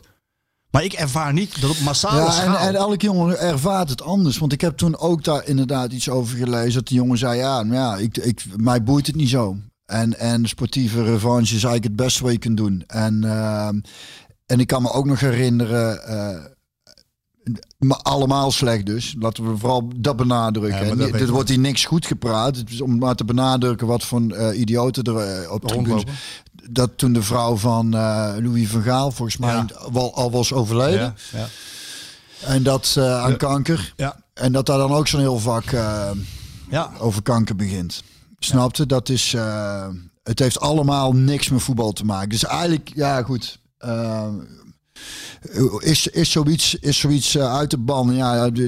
D: Maar ik ervaar niet dat op massale
E: Ja, en,
D: schaal...
E: en elke jongen ervaart het anders. Want ik heb toen ook daar inderdaad iets over gelezen. Dat de jongen zei, ja, nou ja ik, ik, mij boeit het niet zo. En, en sportieve revanche is eigenlijk het beste wat je kunt doen. En, ehm, en ik kan me ook nog herinneren... eh, maar allemaal slecht dus. Laten we vooral dat benadrukken.
D: Ja, dat
E: dit- er wordt hier niks goed gepraat. Het is om maar te benadrukken wat voor eh, idioten er eh, op tribunes... Dat toen de vrouw van eh, Louis van Gaal volgens mij
D: Ja.
E: al was overleden.
D: ja, ja.
E: En dat eh, aan kanker.
D: Ja.
E: En dat daar dan ook zo'n heel vak eh,
D: ja.
E: over kanker begint. Snapte? Dat is. het heeft allemaal niks met voetbal te maken. Dus eigenlijk, ja, goed. Is, is zoiets, is zoiets eh, uit de ban? Ja, eh,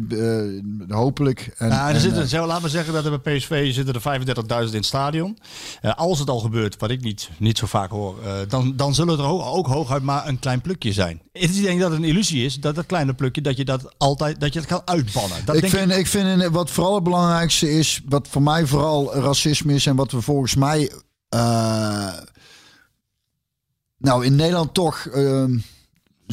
E: hopelijk. En,
D: Nou, er
E: en,
D: zitten, zo, laten we zeggen dat er bij PSV zitten er 35.000 in het stadion. Eh, als het al gebeurt, wat ik niet, niet zo vaak hoor, dan, dan zullen er ook, ook hooguit maar een klein plukje zijn. Ik denk dat het een illusie is dat dat kleine plukje, dat je dat altijd, dat je het kan uitbannen. Dat
E: ik
D: denk
E: vind, ik vind in- wat vooral het belangrijkste is, wat voor mij vooral racisme is en wat we volgens mij, nou in Nederland toch, ehm,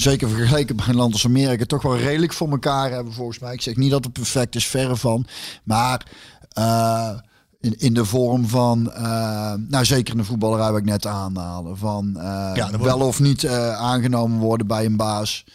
E: zeker vergeleken bij een land als Amerika, toch wel redelijk voor elkaar hebben volgens mij. Ik zeg niet dat het perfect is, verre van, maar eh, in, in de vorm van, eh, nou zeker in de voetballerij wat ik net aanhaalde, van eh,
D: Ja, wordt-
E: wel of niet aangenomen worden bij een baas.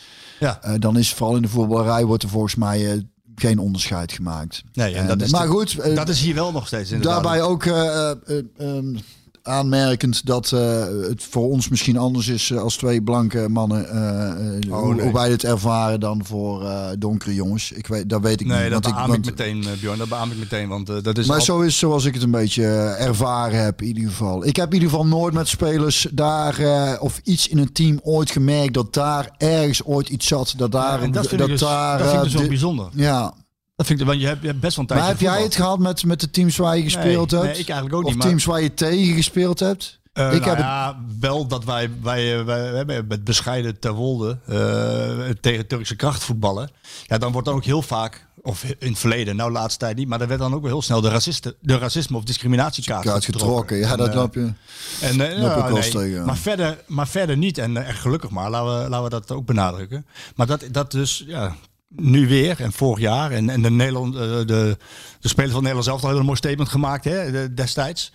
D: Ja.
E: Dan is vooral in de voetballerij wordt er volgens mij geen onderscheid gemaakt.
D: Nee, en
E: En,
D: dat is
E: maar goed,
D: dat is hier wel nog steeds inderdaad.
E: daarbij ook eh, eh, ehm, aanmerkend dat eh, het voor ons misschien anders is eh, als twee blanke mannen. eh, eh, hoe,
D: nee.
E: hoe wij het ervaren dan voor eh, donkere jongens. Ik weet, dat weet ik
D: Nee,
E: niet.
D: dat
E: want
D: beaam ik,
E: want-
D: meteen, Bjorn. Dat beaam ik meteen, want dat is...
E: maar
D: al-
E: zo is zoals ik het een beetje ervaren heb in ieder geval. Ik heb in ieder geval nooit met spelers daar eh, of iets in een team ooit gemerkt dat daar ergens ooit iets zat. Dat daar,
D: en dat vind ik dus,
E: daar,
D: dat vind ik
E: eh,
D: dus ook
E: dit-
D: bijzonder.
E: ja,
D: Dat vind ik, want je hebt, je hebt best wel een tijdje
E: maar heb jij het gehad met, met de teams waar je gespeeld
D: nee,
E: hebt?
D: nee, ik eigenlijk ook
E: of
D: niet,
E: teams waar je tegen gespeeld hebt?
D: Eh,
E: ik
D: nou
E: heb het-
D: ja, wel dat wij, wij, eh, wij, hebben met bescheiden ter wolde eh, tegen Turkse kracht voetballen. Ja, dan wordt dan ook heel vaak, of in het verleden, nou laatste tijd niet, maar er werd dan ook wel heel snel de, racisten, de racisme of discriminatiekaart
E: kaart getrokken. Ja, dat loop je.
D: En, ja, nee,
E: tegen,
D: maar, verder, maar verder niet. En echt gelukkig maar, laten we, laten we dat ook benadrukken. Maar dat, dat dus, ja, nu weer en vorig jaar. En, en de, Nederland, eh, de, de spelers van Nederland zelf hebben een mooi statement gemaakt hè, de- destijds.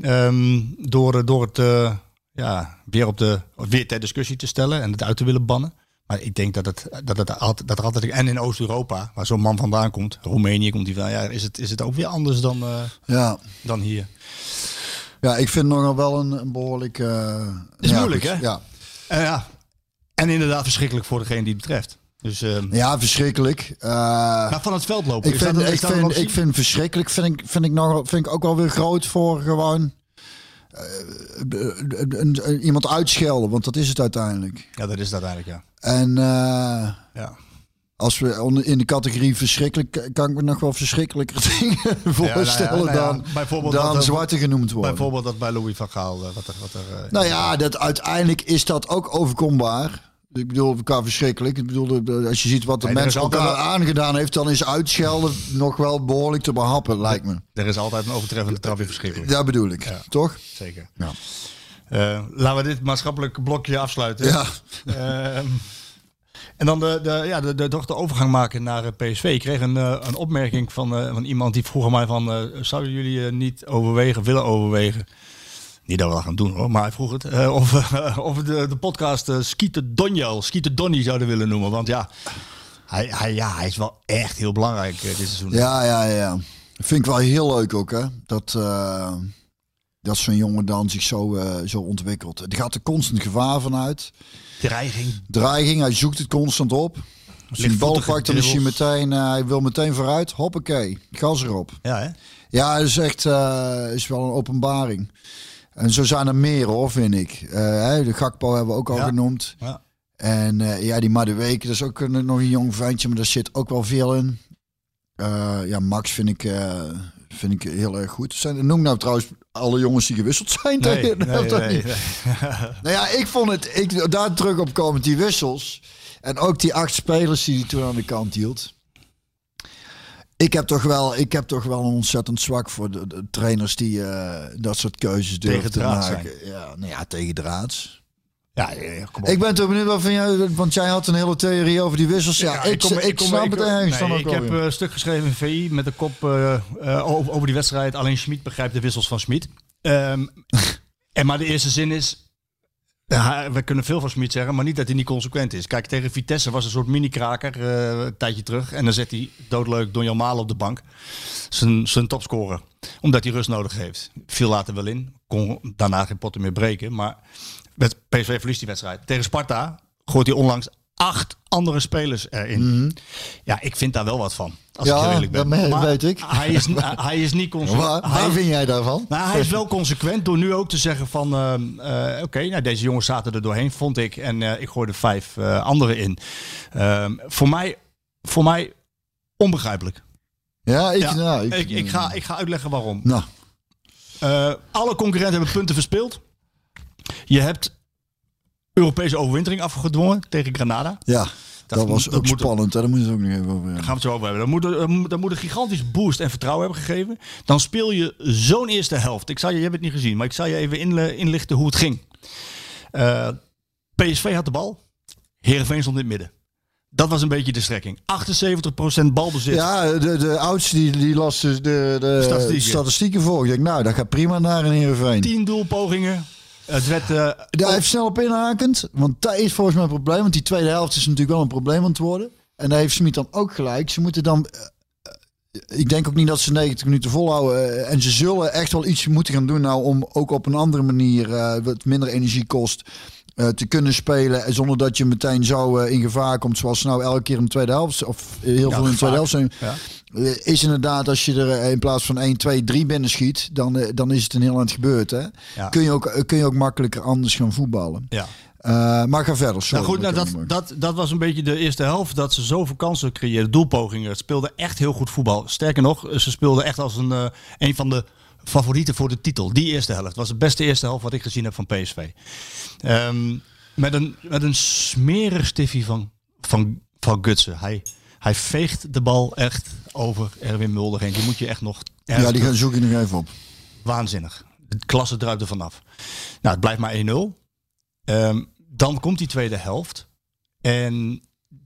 D: Ehm, door, eh, door het eh, ja, weer, op de, weer ter discussie te stellen en het uit te willen bannen. Maar ik denk dat, het, dat, het altijd, dat er altijd... En in Oost-Europa, waar zo'n man vandaan komt, Roemenië komt hij van... Ja, is het, is het ook weer anders dan,
E: Ja.
D: dan hier.
E: ja, ik vind nogal wel een, een behoorlijk... eh,
D: Is
E: ja,
D: moeilijk, hè?
E: Ja.
D: En ja, en inderdaad verschrikkelijk voor degene die het betreft. Dus, ehm,
E: Ja, verschrikkelijk. Eh,
D: maar van het veld lopen.
E: ik,
D: dat-
E: vind, ik, vind, ik vind verschrikkelijk, vind ik, vind, ik nog, vind ik ook wel weer groot voor gewoon eh, iemand uitschelden, want dat is het uiteindelijk.
D: Ja, dat is het uiteindelijk, ja.
E: En eh,
D: ja.
E: als we in de categorie verschrikkelijk, kan ik me nog wel verschrikkelijker dingen voorstellen
D: nou ja,
E: dan, dan
D: dat
E: zwarte genoemd worden.
D: Bijvoorbeeld dat bij Louis van Gaal, wat er... Wat er
E: Nou ja, dat, uiteindelijk is dat ook overkombaar. Ik bedoel, qua verschrikkelijk. Ik bedoel, als je ziet wat de
D: Nee,
E: mens elkaar
D: wel-
E: aangedaan heeft, dan is uitschelden nog wel behoorlijk te behappen, lijkt me.
D: Er is altijd een overtreffende trap in verschrikkelijk.
E: Dat bedoel ik, toch?
D: Zeker.
E: Ja.
D: Eh, laten we dit maatschappelijk blokje afsluiten.
E: Ja.
D: Ehm, en dan de, de, ja, de, de, toch de overgang maken naar eh, PSV. Ik kreeg een, eh, een opmerking van, van iemand die vroeg aan mij van... zouden jullie niet overwegen, willen overwegen... Niet dat we dat gaan doen hoor, maar hij vroeg het. eh, of we of we de, de podcast uh, Skeeter Donjel, Skeeter Donny zouden willen noemen. Want ja hij, hij, ja, hij is wel echt heel belangrijk eh, dit seizoen.
E: Ja, ja, ja. Vind ik wel heel leuk ook, hè. Dat, eh, dat zo'n jongen dan zich zo, eh, zo ontwikkelt. Er gaat er constant gevaar vanuit.
D: Dreiging.
E: Dreiging, hij zoekt het constant op. Als hij een bal pakt, dan is hij meteen, eh, hij wil meteen vooruit. Hoppakee, gas erop.
D: Ja, hè?
E: Ja, dat is echt eh, is wel een openbaring. En zo zijn er meer hoor, vind ik. Eh, de Gakpo hebben we ook al
D: Ja.
E: genoemd.
D: Ja.
E: En eh, ja, die Madueke, dat is ook een, nog een jong ventje, maar daar zit ook wel veel in. Eh, ja, Max vind ik, vind ik heel erg goed. Zijn, noem nou trouwens alle jongens die gewisseld zijn
D: Nee, nee, nee.
E: Nou ja, ik vond het, ik, daar terug op komen, die wissels. En ook die acht spelers die hij toen aan de kant hield. Ik heb toch wel, ik heb toch wel een ontzettend zwak voor de, de trainers die eh, dat soort keuzes durven te maken. Ja, nou ja, tegen draads.
D: Ja, kom op.
E: Ik ben toch benieuwd wat van jou, want jij had een hele theorie over die wissels. Ja, ik,
D: kom-
E: ik,
D: kom-
E: snap
D: ik-
E: het ergens
D: nee,
E: dan ook
D: Ik heb eh, een stuk geschreven in VI met de kop eh, over, over die wedstrijd. Alleen Schmid begrijpt de wissels van Schmid. Ehm, en maar de eerste zin is... Ja, we kunnen veel van Schmid zeggen, maar niet dat hij niet consequent is. Kijk, tegen Vitesse was een soort mini-kraker eh, een tijdje terug. En dan zet hij doodleuk Donjan Malen op de bank. Zijn, topscorer. Omdat hij rust nodig heeft. Viel later wel in. Kon daarna geen potten meer breken. Maar PSV verliest die wedstrijd. Tegen Sparta gooit hij onlangs acht andere spelers erin. Ja, ik vind daar wel wat van. Als ik
E: Mhm. Ja,
D: eerlijk ben.
E: dat
D: Maar
E: weet ik.
D: Hij is, hij is niet consequent.
E: Waar,
D: hij,
E: vind jij daarvan?
D: nou, hij is wel consequent door nu ook te zeggen van... ehm, eh, Oké, nou, deze jongens zaten er doorheen, vond ik. En eh, ik gooide vijf eh, anderen in. Ehm, voor, mij, voor mij onbegrijpelijk.
E: Ja, ik,
D: Ja,
E: nou,
D: ik, ik, ga, ik ga uitleggen waarom.
E: Nou,
D: alle concurrenten hebben punten verspeeld. Je hebt Europese overwintering afgedwongen tegen Granada.
E: ja, dat, was
D: dat
E: ook
D: moet-
E: spannend. Daar moeten we het ook nog even over
D: Daar
E: hebben.
D: gaan we het zo over hebben. Dan moet, er, moet- een gigantisch boost en vertrouwen hebben gegeven. Dan speel je zo'n eerste helft. Ik zal je, je hebt het niet gezien, maar ik zal je even inlichten hoe het ging. Eh, PSV had de bal. Heerenveen stond in het midden. Dat was een beetje de strekking. 78% balbezit.
E: Ja, de, de oudste die, die las de, de
D: Statistieken.
E: statistieken. voor. Ik denk, nou, dat gaat prima naar een Heerenveen.
D: 10 doelpogingen. Het werd... eh,
E: Daar heeft snel op inhakend. Want dat is volgens mij een probleem. Want die tweede helft is natuurlijk wel een probleem aan het worden. En daar heeft Smit dan ook gelijk. Ze moeten dan... eh, eh, ik denk ook niet dat ze 90 minuten volhouden. En ze zullen echt wel iets moeten gaan doen nou om ook op een andere manier, wat minder energie kost, te kunnen spelen. En Zonder dat je meteen zo in gevaar komt zoals ze nou elke keer in de tweede helft, of heel veel in de tweede helft zijn.
D: Ja.
E: Eh, Is inderdaad, als je er eh, in plaats van 1, 2, 3 binnen schiet, dan, eh, dan is het een heel eind gebeurd. Hè?
D: Ja.
E: Kun, je ook, kun je ook makkelijker anders gaan voetballen.
D: ja.
E: Eh, maar ga verder. Sorry,
D: Nou goed, nou,
E: dat
D: dat, was een beetje de eerste helft. Dat ze zoveel kansen creëerden. Doelpogingen. Het speelde echt heel goed voetbal. Sterker nog, ze speelden echt als een, een van de favorieten voor de titel. Die eerste helft was de beste eerste helft wat ik gezien heb van PSV. Ehm, met, een, met een smerig stiffie van, van, van Gutsen. Hij, hij veegt de bal echt over Erwin Mulder heen. Die moet je echt nog...
E: ja, die gaan zoek ik nog even op.
D: Waanzinnig. De klasse druipt er vanaf. Nou, het blijft maar 1-0. Ehm, dan komt die tweede helft. En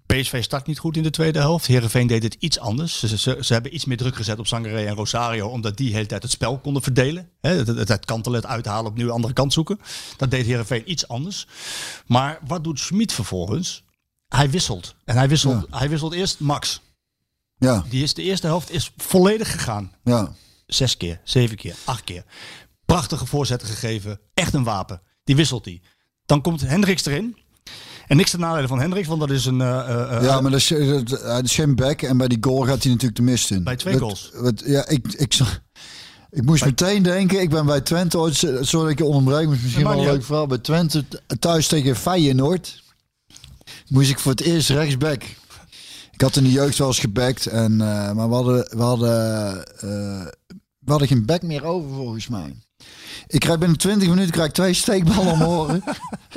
D: PSV start niet goed in de tweede helft. Herenveen deed het iets anders. Ze, ze, ze hebben iets meer druk gezet op Sangaré en Rosario. Omdat die de hele tijd het spel konden verdelen. Het, het, het kantelen, het uithalen, opnieuw de andere kant zoeken. Dat deed Herenveen iets anders. Maar wat doet Schmid vervolgens? Hij wisselt. En hij wisselt, hij wisselt eerst Max.
E: Ja,
D: Die is de eerste helft is volledig gegaan
E: ja.
D: zes keer, zeven keer, acht keer. Prachtige voorzetten gegeven. Echt een wapen. Die wisselt hij. Dan komt Hendricks erin. En niks ten nadele van Hendricks, want dat is een... eh,
E: Ja, maar dat is, dat, geen back. En bij die goal gaat hij natuurlijk de mist in.
D: Bij twee
E: Dat-
D: goals.
E: wat- ja, ik, ik, ik moest meteen denken, ik ben bij Twente ooit, sorry dat ik je onderbreek, maar misschien wel een leuk verhaal. Bij Twente th- thuis tegen Feyenoord moest ik voor het eerst rechtsback. Ik had in de jeugd wel eens gebackt, en, eh, maar we hadden, we, hadden, eh, we hadden geen back meer over volgens mij. Ik krijg binnen 20 minuten krijg ik twee steekballen om mijn oren.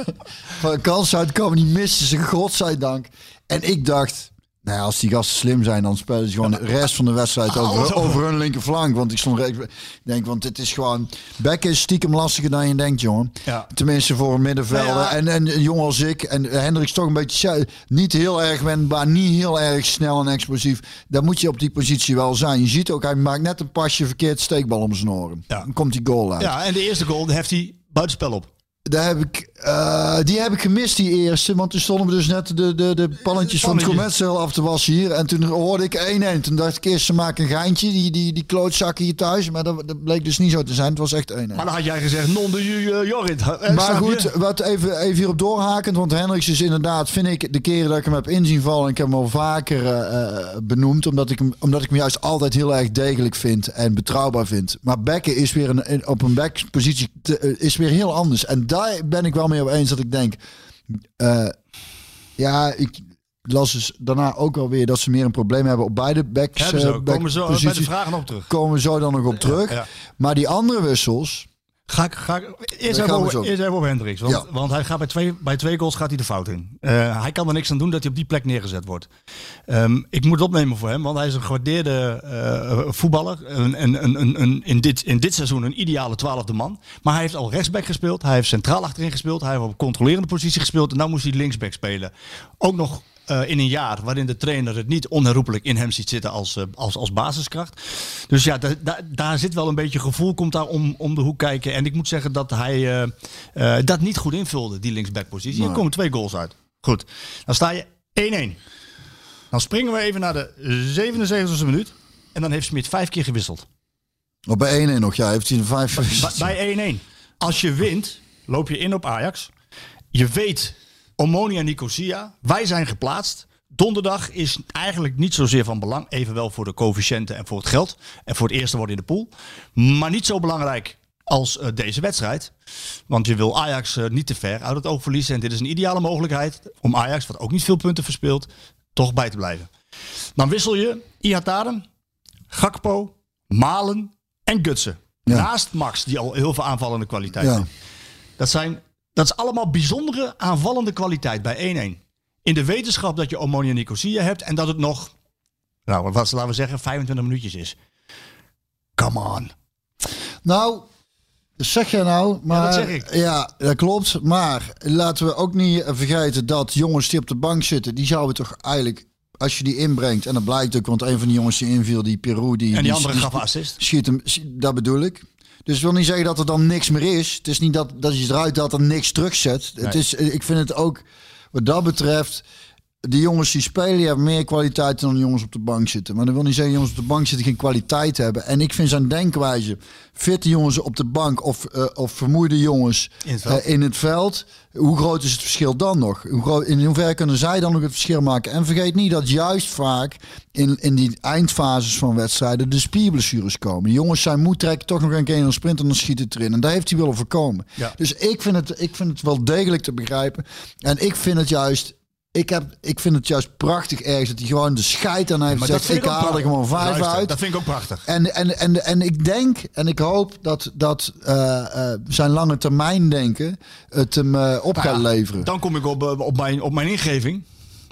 E: Van een kans uitkomen, die misten ze, godzijdank. En ik dacht, nou als die gasten slim zijn, dan spelen ze gewoon de rest van de wedstrijd over, over hun linkerflank. Want ik stond. Ik denk, want dit is gewoon. Beck is stiekem lastiger dan je denkt, jongen.
D: Ja.
E: Tenminste voor een middenvelder.
D: Nou ja.
E: En, en een jongen als ik. En Hendricks toch een beetje. Niet heel erg wendbaar, niet heel erg snel en explosief. Dan moet je op die positie wel zijn. Je ziet ook, hij maakt net een pasje verkeerd steekbal om zijn oren. Dan komt die goal uit.
D: ja, en de eerste goal, heeft hij buitenspel op.
E: Daar heb ik, eh, die heb ik gemist, die eerste. Want toen stonden we dus net de, de, de pannetjes van het gourmetcel af te wassen hier. En toen hoorde ik 1-1. Toen dacht ik eerst, ze maken een geintje, die, die, die klootzakken hier thuis. Maar dat, dat bleek dus niet zo te zijn. Het was echt 1-1.
D: Maar dan had jij gezegd, non de eh, Jorrit. Eh,
E: Maar goed, wat even, even hierop doorhakend. Want Hendricks is inderdaad, vind ik, de keren dat ik hem heb inzien vallen. En ik heb hem al vaker benoemd. Omdat ik, hem, omdat ik hem juist altijd heel erg degelijk vind. En betrouwbaar vind. Maar Bekken is weer een, op een backpositie is weer heel anders. En daar ben ik wel mee op eens dat ik denk. eh, ja, ik las dus daarna ook wel weer dat ze meer een probleem hebben op beide backs.
D: Hebben ze
E: eh.
D: Komen zo bij de vragen op terug.
E: Komen we zo dan nog op terug.
D: ja.
E: Maar die andere wissels.
D: Ga ik, ga ik, eerst, even over, eerst even over Hendricks. Want,
E: Ja.
D: want hij gaat bij, twee, bij twee goals gaat hij de fout in. Eh, hij kan er niks aan doen dat hij op die plek neergezet wordt. Ehm, ik moet het opnemen voor hem, want hij is een gewaardeerde eh, voetballer. Een, een, een, een, een- in, dit, in dit seizoen een ideale twaalfde man. Maar hij heeft al rechtsback gespeeld. Hij heeft centraal achterin gespeeld. Hij heeft op controlerende positie gespeeld. En nu moest hij linksback spelen. Ook nog eh, in een jaar waarin de trainer het niet onherroepelijk in hem ziet zitten als, eh, als, als basiskracht. Dus ja, da- da- daar zit wel een beetje gevoel, komt daar om, om de hoek kijken. En ik moet zeggen dat hij eh, dat niet goed invulde, die linksbackpositie. Er komen twee goals uit. Goed, dan sta je 1-1. Dan springen we even naar de 77e minuut. En dan heeft Smit vijf keer gewisseld.
E: Op bij 1-1 nog, ja, heeft hij een vijf.
D: Bij 1-1. Als je wint, loop je in op Ajax. Je weet, Omonia Nicosia, wij zijn geplaatst. Donderdag is eigenlijk niet zozeer van belang. Evenwel voor de coëfficiënten en voor het geld. En voor het eerste worden in de pool. Maar niet zo belangrijk als eh, deze wedstrijd. Want je wil Ajax eh, niet te ver uit het oog verliezen. En dit is een ideale mogelijkheid om Ajax, wat ook niet veel punten verspeelt, toch bij te blijven. Dan wissel je Ihataren, Gakpo, Malen en Gutsen.
E: Ja.
D: Naast Max, die al heel veel aanvallende kwaliteit
E: Ja.
D: heeft. Dat, zijn, dat is allemaal bijzondere aanvallende kwaliteit bij 1-1. In de wetenschap dat je Omonia Nicosia hebt en dat het nog, nou, wat laten we zeggen, 25 minuutjes is. Come on.
E: Nou, zeg jij nou, maar
D: dat zeg ik.
E: ja, dat klopt. Maar laten we ook niet vergeten dat jongens die op de bank zitten, die zouden toch eigenlijk, als je die inbrengt, en dat blijkt ook, want een van die jongens die inviel, die Peru, die
D: En die andere
E: die,
D: gaf assist.
E: schiet hem, dat bedoel ik. Dus wil niet zeggen dat er dan niks meer is. Het is niet dat, dat je eruit dat er niks terugzet. Het is, ik vind het ook, wat dat betreft, die jongens die spelen, die hebben meer kwaliteit dan de jongens op de bank zitten. Maar dat wil niet zeggen, jongens op de bank zitten geen kwaliteit hebben. En ik vind zijn denkwijze, fitte jongens op de bank of, eh, of vermoeide jongens
D: In het veld.
E: eh, in het veld. Hoe groot is het verschil dan nog? Hoe groot, in hoeverre kunnen zij dan nog het verschil maken? En vergeet niet dat juist vaak in, in die eindfases van wedstrijden de spierblessures komen. Die jongens zijn moe, trekken toch nog een keer in een sprint en dan schiet het erin. En daar heeft hij willen voorkomen.
D: Ja.
E: Dus ik vind, het, ik vind het wel degelijk te begrijpen. En ik vind het juist... Ik, heb, ik vind het juist prachtig ergens dat hij gewoon de scheid aan heeft
D: Maar
E: gezegd. Ik haal er gewoon vijf
D: Luister,
E: uit.
D: Dat vind ik ook prachtig.
E: En, en, en, en ik denk en ik hoop dat, dat eh, eh, zijn lange termijn denken het hem eh, op
D: Nou
E: gaat
D: ja,
E: leveren.
D: Dan kom ik op, op, mijn, op mijn ingeving.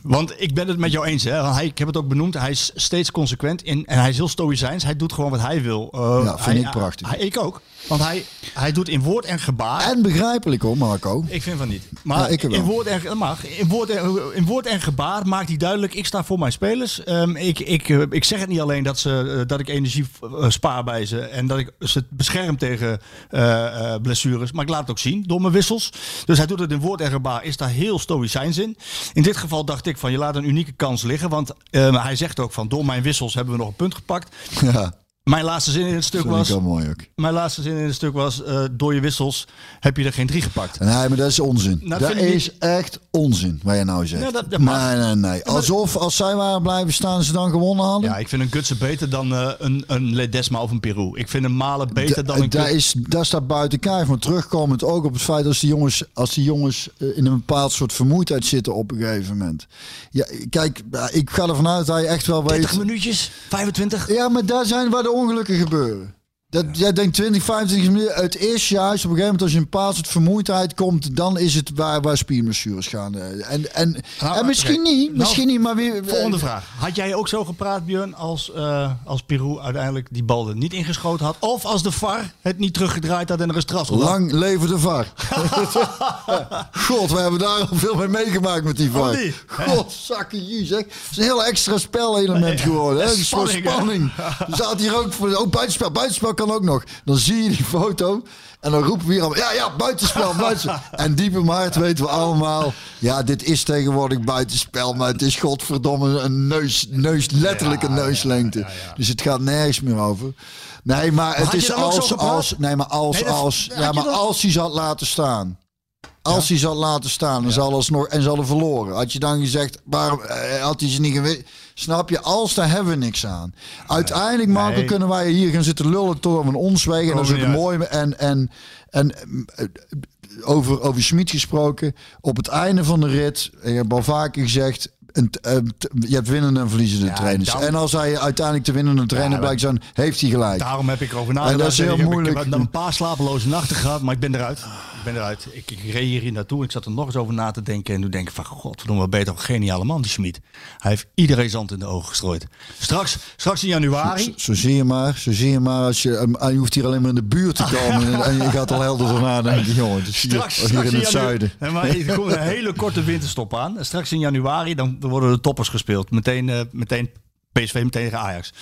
D: Want ik ben het met jou eens. Hè. Hij, ik heb het ook benoemd. Hij is steeds consequent in. En hij is heel stoïcijns. Hij doet gewoon wat hij wil.
E: Ja, vind
D: hij-
E: ik prachtig.
D: Hij, ik ook. Want hij, hij doet in woord en gebaar.
E: En begrijpelijk hoor, Marco.
D: Ik vind van niet. Maar
E: Ja, ik wel.
D: in, woord en, mag. In, woord en, in woord en gebaar maakt hij duidelijk: ik sta voor mijn spelers. Ehm, ik, ik, eh, ik zeg het niet alleen dat, ze, eh, dat ik energie eh, spaar bij ze en dat ik ze bescherm tegen blessures. Maar ik laat het ook zien door mijn wissels. Dus hij doet het in woord en gebaar. Is daar heel stoïcijns in. In dit geval dacht ik van je laat een unieke kans liggen. Want ehm, hij zegt ook van door mijn wissels hebben we nog een punt gepakt.
E: Ja.
D: Mijn laatste zin in het stuk
E: Dat
D: was...
E: wel mooi ook.
D: Mijn laatste zin in het stuk was... eh, door je wissels heb je er geen drie gepakt.
E: Nee, maar dat is onzin.
D: Nou, dat
E: dat is echt onzin, wat je nou zegt.
D: Ja, dat- dat
E: nee, nee, nee. Alsof als zij waren blijven staan, ze dan gewonnen hadden.
D: Ja, ik vind een Gutsen beter dan eh, een, een Ledesma of een Peru. Ik vind een Malen beter dan een
E: dat,
D: Gut-
E: is, dat staat buiten kijf. Maar terugkomend ook op het feit als die jongens, als die jongens eh, in een bepaald soort vermoeidheid zitten op een gegeven moment. Ja, kijk, ik ga ervan uit dat je echt wel
D: 30
E: weet.
D: minuutjes, 25.
E: Ja, maar daar zijn waar de ongelukken gebeuren. Dat, jij denkt 20, 25 minuten. Het is juist op een gegeven moment als je in een bepaald soort vermoeidheid komt, dan is het waar, waar spierblessures gaan. eh. En, en,
D: Nou,
E: en misschien niet,
D: Nou,
E: misschien niet, maar weer.
D: Volgende vraag. Had jij ook zo gepraat, Björn, als, eh, als Peru uiteindelijk die bal er niet ingeschoten had? Of als de VAR het niet teruggedraaid had en er een had?
E: Lang leven de VAR. God, we hebben daar al veel mee meegemaakt met die VAR.
D: Oh, die?
E: God, zakken je zeg. Het is een heel extra spelelement geworden. Hè? Het is voor
D: Spanning, hè?
E: spanning. Er staat hier ook voor. Oh, buitenspel. Buitenspel kan ook nog. Dan zie je die foto. En dan roepen we hier allemaal, ja, ja, buitenspel, buitenspel. En diep in mijn hart weten we allemaal, ja, dit is tegenwoordig buitenspel, maar het is godverdomme een neus, neus letterlijk een neuslengte. Dus het gaat nergens meer over. Nee, maar het is als, als, nee, maar als,
D: Nee, dat-
E: als, ja, maar als hij zat laten staan. Als hij zat laten staan, dan zal alsnog en zal er verloren. Had je dan gezegd, waarom eh, had hij ze niet geweten? Snap je? Als daar hebben we niks aan. Uiteindelijk, Marco,
D: Nee.
E: kunnen wij hier gaan zitten lullen tot we ons. En dat is ook mooi. En, en, en eh, over, over Schmid gesproken. Op het einde van de rit, ik heb al vaker gezegd. Een, eh, je hebt winnende en verliezende trainers.
D: daarom-
E: en als hij uiteindelijk de winnende trainer
D: maar-
E: blijkt zijn, heeft hij gelijk.
D: Daarom heb ik erover nagedacht.
E: En dat is heel
D: ik heb,
E: moeilijk.
D: Ik heb een paar slapeloze nachten gehad, maar ik ben eruit. Ik ben eruit. Ik, ik reed hier naartoe. Ik zat er nog eens over na te denken. En toen denk ik van, godverdomme, wat beter. Een geniale man, die Schmid. Hij heeft iedereen zand in de ogen gestrooid. Straks, straks in januari.
E: Zo, zo zie je maar, zo zie je maar. Als je, um, je hoeft hier alleen maar in de buurt te komen en, en je gaat al helder jongen. Het is hier,
D: Straks,
E: hier
D: straks
E: in het zuiden.
D: Nee, maar er komt een hele korte winterstop aan. En straks in januari dan worden de toppers gespeeld. Meteen, eh, meteen PSV, meteen tegen Ajax.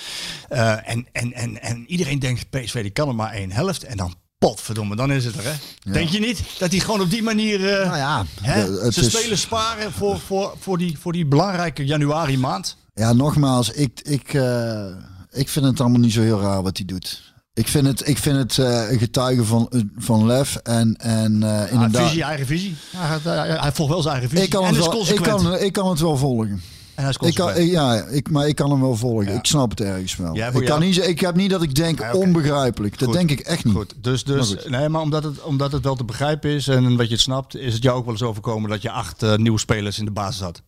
D: Eh, en, en, en, en iedereen denkt, PSV die kan er maar één helft. En dan, potverdomme, dan is het er. Hè? Denk je niet dat hij gewoon op die manier... eh,
E: Nou ja,
D: hè,
E: de- het
D: ze
E: is-
D: spelen sparen voor, voor, voor, die, voor die belangrijke januari maand.
E: Ja, nogmaals, ik, ik, eh, ik vind het allemaal niet zo heel raar wat hij doet. Ik vind het, ik vind het eh, een getuige van, van lef en, en
D: Ah,
E: inderdaad...
D: visie, eigen visie. Hij, hij, hij volgt wel zijn eigen visie.
E: ik, kan
D: en
E: het wel, ik, kan, ik kan het wel volgen.
D: En hij
E: Ik kan, ja, ik, maar ik kan hem wel volgen. Ik snap het ergens wel. Ik, kan
D: jou?
E: niet, ik heb niet dat ik denk onbegrijpelijk. Dat
D: Goed.
E: denk ik echt niet.
D: Goed, dus, dus
E: Maar goed.
D: nee, maar omdat het, omdat het wel te begrijpen is en wat je het snapt, is het jou ook wel eens overkomen dat je acht eh, nieuwe spelers in de basis had.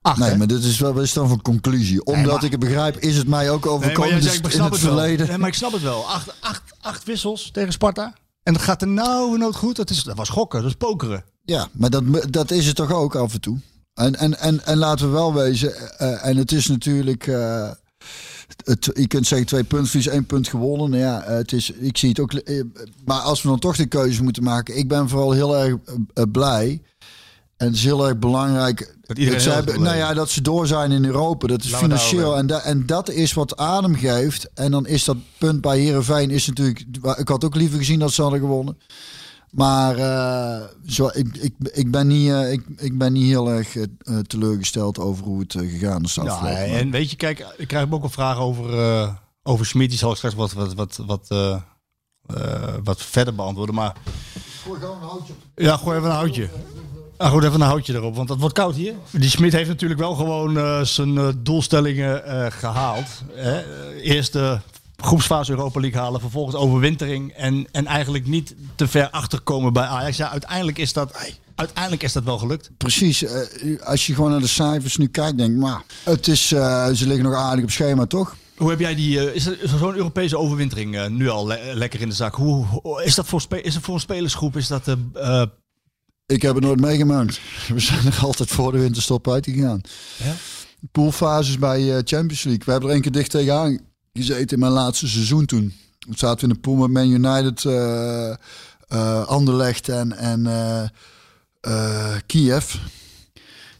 D: Acht,
E: Nee,
D: hè?
E: maar dit is wel wat is dan voor conclusie. Omdat
D: maar-
E: ik het begrijp, is het mij ook overkomen dus
D: zegt,
E: in het verleden.
D: Nee, maar ik snap het wel. Acht, acht, acht wissels tegen Sparta. En dat gaat er nou nooit goed. Dat, is, dat was gokken, dat is pokeren.
E: Ja, maar dat, dat is het toch ook af en toe. En, en, en, en laten we wel wezen, eh, en het is natuurlijk, eh, het, je kunt zeggen twee punten verlies, één punt gewonnen. Nou ja, het is, ik zie het ook, eh, maar als we dan toch de keuze moeten maken, ik ben vooral heel erg blij. En het is heel erg belangrijk
D: Dat iedereen
E: ze hebben, nou ja, dat ze door zijn in Europa. Dat is financieel. En, da, en dat is wat adem geeft. En dan is dat punt bij Herenveen is natuurlijk. Ik had ook liever gezien dat ze hadden gewonnen. Maar eh, zo, ik, ik, ik, ben niet, eh, ik, ik ben niet heel erg eh, teleurgesteld over hoe het gegaan is.
D: Ja, en weet je, kijk, ik krijg ook een vraag over, over Schmid. Die zal ik straks wat, wat, wat, wat, wat verder beantwoorden. Maar ja, gooi even een houtje. Ah, goed, even een houtje erop, want het wordt koud hier. Die Smit heeft natuurlijk wel gewoon zijn doelstellingen eh, gehaald. Hè? Eerst de groepsfase Europa League halen, vervolgens overwintering en, en eigenlijk niet te ver achterkomen bij Ajax. Ja, uiteindelijk is dat, uiteindelijk is dat wel gelukt.
E: Precies, eh, als je gewoon naar de cijfers nu kijkt, denk ik, maar het is, eh, ze liggen nog aardig op schema, toch?
D: Hoe heb jij die, eh, is er, er zo'n Europese overwintering nu al le- lekker in de zak? Hoe, hoe- is dat voor, spe- is het voor een spelersgroep? Is dat,
E: Ik heb het nooit meegemaakt. We zijn er altijd voor de winterstop uitgegaan.
D: Ja?
E: Poolfases bij Champions League. We hebben er één keer dicht tegenaan gezeten in mijn laatste seizoen toen. Toen zaten we in de pool met Man United, eh eh, Anderlecht en, en eh, Kiev.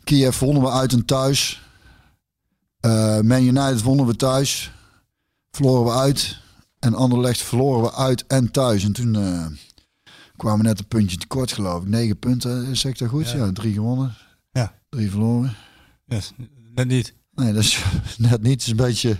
E: Kiev wonnen we uit en thuis. Man United wonnen we thuis. Verloren we uit. En Anderlecht verloren we uit en thuis. En toen kwamen we net een puntje tekort geloof ik. Negen punten, zeg ik dat goed? Ja, drie gewonnen.
D: Ja.
E: Drie verloren.
D: yes, net niet.
E: Nee, dat is net niet. Het is een beetje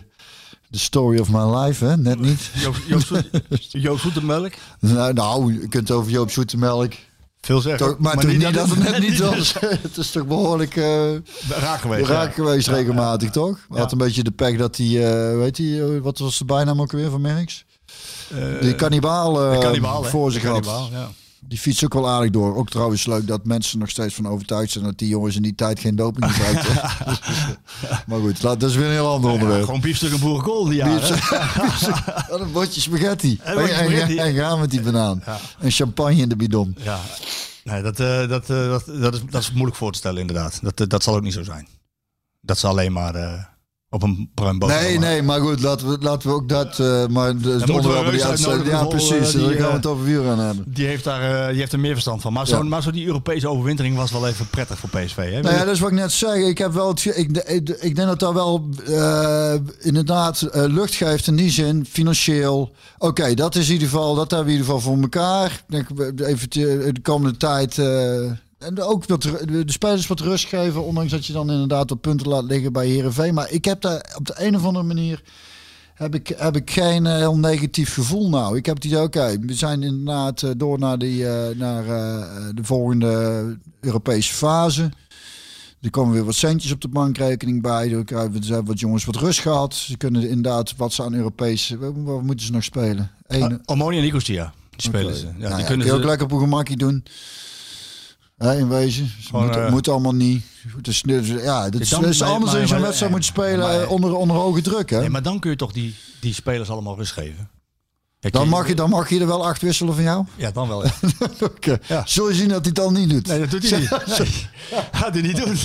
E: The story of my life, hè? Net niet.
D: Joop, Joop, Zoet- Joop Zoetemelk.
E: Nou, nou, je kunt over Joop Zoetemelk.
D: Veel zeggen.
E: Toch, maar, toch niet dat het net niet
D: was
E: was. het is toch behoorlijk eh,
D: raak geweest.
E: raak
D: ja.
E: geweest regelmatig, toch?
D: Ja.
E: Had een beetje de pech dat hij, eh, weet hij, wat was de bijnaam ook weer van Merks?
D: Eh,
E: Die kannibaal eh,
D: de
E: voor
D: De
E: zich had. Die fiets ook wel aardig door. Ook trouwens leuk dat mensen nog steeds van overtuigd zijn dat die jongens in die tijd geen doping gebruikten. maar goed, dat is weer een heel ander
D: Ja,
E: onderwerp.
D: gewoon biefstuk en boerenkool die jaren.
E: Wat een bordje spaghetti. En,
D: spaghetti.
E: en, en gaan met die banaan. En champagne in de bidon.
D: Ja. Nee, dat, eh, dat, eh, dat, dat, is, dat is moeilijk voor te stellen inderdaad. Dat, eh, dat zal ook niet zo zijn. Dat ze alleen maar op een bruin.
E: Nee, nee, maar goed, laten we, laten we ook dat. eh, maar de, onderwerpen die uitsluiten. Ja, precies.
D: eh, die,
E: Daar gaan we
D: eh,
E: het over wielrennen hebben.
D: Die heeft, daar, die heeft er meer verstand van. Maar zo, maar zo die Europese overwintering was wel even prettig voor PSV. Hè?
E: Nou ja, dat is wat ik net zei. Ik heb wel het, ik, ik, ik denk dat dat wel inderdaad lucht geeft in die zin, financieel. Oké, dat is in ieder geval, dat hebben we in ieder geval voor elkaar. Ik denk, even de komende tijd. En ook wat, ru- de spelers wat rust geven, ondanks dat je dan inderdaad op punten laat liggen bij Herenveen. Maar ik heb daar op de een of andere manier heb ik, heb ik geen eh, heel negatief gevoel nou. Ik heb het idee, oké, we zijn inderdaad eh, door naar, die, eh, naar de volgende Europese fase. Er komen weer wat centjes op de bankrekening bij. Er krijgen- Er zijn wat jongens wat rust gehad. Ze kunnen inderdaad wat ze aan Europese... Wat wat moeten ze nog spelen? Eén,
D: Almoni en Nicosia. Die spelen ze. Ja,
E: Nou
D: die
E: ja,
D: kunnen
E: kun je
D: ze,
E: ook lekker op een gemakkie doen. Hè, in wezen. Ze
D: Gewoon,
E: moet,
D: eh,
E: moet allemaal niet. Het is, ja, het is,
D: dan-
E: is anders
D: maar-
E: als je zo'n
D: maar-
E: wedstrijd
D: ja,
E: moet spelen
D: maar-
E: eh, onder, onder hoge druk. Hè?
D: Nee, maar dan kun je toch die, die spelers allemaal rust geven. Kijk,
E: dan, mag je, dan mag je er wel acht wisselen van jou.
D: Ja, dan wel. Ja.
E: Oké.
D: Ja.
E: Zul je zien dat hij het dan niet doet?
D: Nee, dat doet hij niet. Nee. Gaat hij niet doen.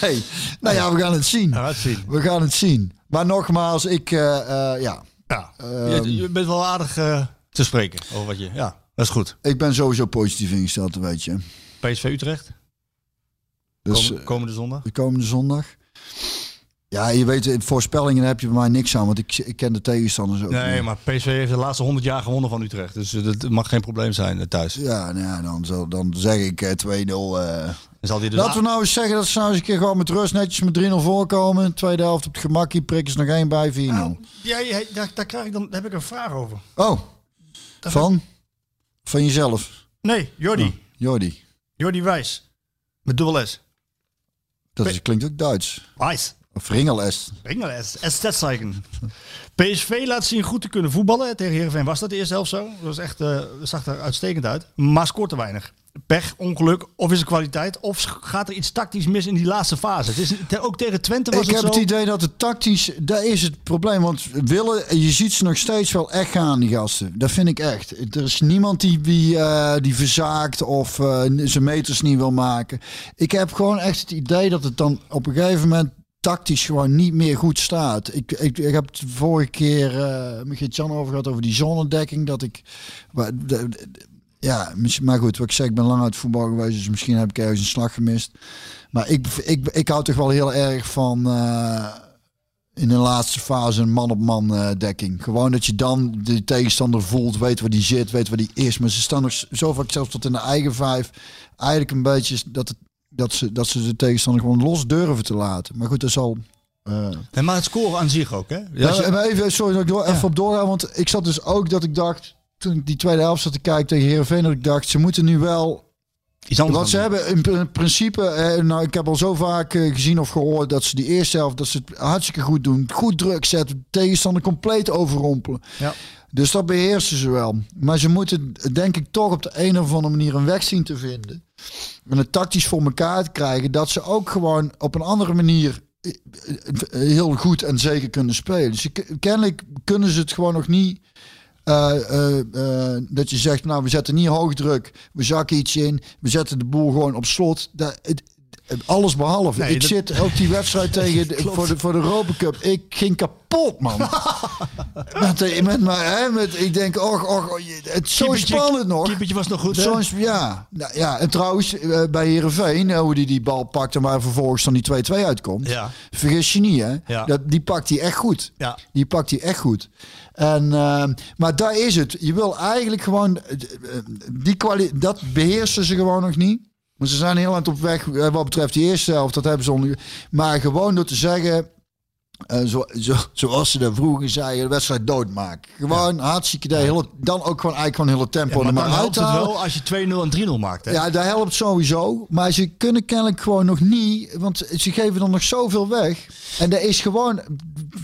E: Nee. Nou ja, we gaan het zien.
D: Laat zien.
E: We gaan het zien. Maar nogmaals, ik... eh, eh, ja,
D: Ja.
E: Ehm.
D: je, je bent wel aardig eh, te spreken over wat je... Ja, dat is goed.
E: ik ben sowieso positief ingesteld, weet je.
D: PSV Utrecht,
E: Dus
D: kom- komende zondag.
E: de komende zondag. Ja, je weet, in voorspellingen heb je bij mij niks aan, want ik, ik ken de tegenstanders ook
D: Nee,
E: niet.
D: maar PSV heeft de laatste 100 jaar gewonnen van Utrecht. Dus eh, dat mag geen probleem zijn eh, thuis.
E: Ja, nou ja, dan, zal, dan zeg ik eh, 2-0. eh.
D: Dan zal hij de
E: Laten we nou eens zeggen dat ze nou eens een keer gewoon met rust netjes met 3-0 voorkomen. Tweede helft op het gemakkie, prikken ze nog één bij 4-0.
D: Nou, ja, daar, daar, krijg ik dan, daar heb ik een vraag over.
E: Oh, van? Van jezelf,
F: Nee, Jordi.
E: Jordi.
F: Jordi Wijs. Met dubbel S.
E: Dat is, klinkt ook Duits.
F: Wijs.
E: Of Ringel-est.
F: Ringel S. S-zeichen. PSV laat zien goed te kunnen voetballen. Tegen Heerenveen was dat de eerste helft zo. Dat, was echt, dat zag er uitstekend uit. Maar scoort te weinig. Pech, ongeluk, of is het kwaliteit? Of gaat er iets tactisch mis in die laatste fase? Het is, te- ook tegen Twente was
E: Ik
F: het
E: heb
F: zo.
E: het idee dat het tactisch, daar is het probleem. Want willen, je ziet ze nog steeds wel echt gaan, die gasten. Dat vind ik echt. Er is niemand die, die, eh, die verzaakt of eh, zijn meters niet wil maken. Ik heb gewoon echt het idee dat het dan op een gegeven moment tactisch gewoon niet meer goed staat. Ik, ik, ik heb het vorige keer eh met Geert-Jan over gehad over die zonnedekking. Dat ik... maar de- de- ja, maar goed, wat ik zeg, ik ben lang uit voetbal geweest, dus misschien heb ik ergens een slag gemist. Maar ik, ik, ik hou toch wel heel erg van eh, in de laatste fase een man-op-man eh, dekking. Gewoon dat je dan de tegenstander voelt, weet waar die zit, weet waar die is. Maar ze staan nog zo vaak zelfs tot in de eigen vijf. Eigenlijk een beetje dat, het, dat, ze, dat ze de tegenstander gewoon los durven te laten. Maar goed, dat zal... eh,
D: Nee, maar het scoren aan zich ook, hè?
E: ja,
D: je-
E: even, sorry dat ik door, even op doorgaan, want ik zat dus ook dat ik dacht, toen ik die tweede helft zat te kijken tegen Heerenveen, dat ik dacht, ze moeten nu wel
D: iets anders
E: wat ze hebben in pr- principe, eh, nou, ik heb al zo vaak eh, gezien of gehoord dat ze die eerste helft dat ze het hartstikke goed doen, goed druk zetten, tegenstander compleet overrompelen.
F: Ja.
E: Dus dat beheersen ze wel. Maar ze moeten, denk ik, toch op de een of andere manier een weg zien te vinden. En het tactisch voor elkaar te krijgen. Dat ze ook gewoon op een andere manier eh, eh, heel goed en zeker kunnen spelen. Dus ke- kennelijk kunnen ze het gewoon nog niet. Eh, eh, eh, dat je zegt, nou, we zetten niet hoog druk. We zakken iets in. We zetten de boel gewoon op slot. Dat, het, alles behalve.
F: Nee,
E: ik
F: dat-
E: zit ook die wedstrijd tegen de, voor, de, voor de Europa Cup. Ik ging kapot, man. met, met, maar, hè, met, ik denk, och, och, oh, het zo
D: Keepertje-
E: spannend nog.
D: Keepertje was nog goed, hè?
E: Ja. Nou, ja, en trouwens, bij Heerenveen, hoe die die bal pakt en waar vervolgens dan die 2-2 uitkomt.
D: Ja.
E: Vergis je niet, hè?
D: Ja.
E: Dat, die pakt hij echt goed.
D: Ja.
E: Die pakt hij echt goed. En, eh, maar daar is het. Je wil eigenlijk gewoon... eh, die kwali dat beheersen ze gewoon nog niet. Maar ze zijn heel aan op weg eh, wat betreft die eerste helft. Dat hebben ze onder... Maar gewoon door te zeggen... eh, zo, zo, zoals ze dat vroeger zeiden, de wedstrijd doodmaken. Gewoon hartstikke idee. Hele, dan ook gewoon eigenlijk gewoon hele tempo
D: Ja, maar
E: maar
D: dan helpt het wel als je 2-0 en 3-0 maakt. Hè?
E: Ja, dat helpt sowieso. Maar ze kunnen kennelijk gewoon nog niet. Want ze geven er nog zoveel weg. En dat is gewoon,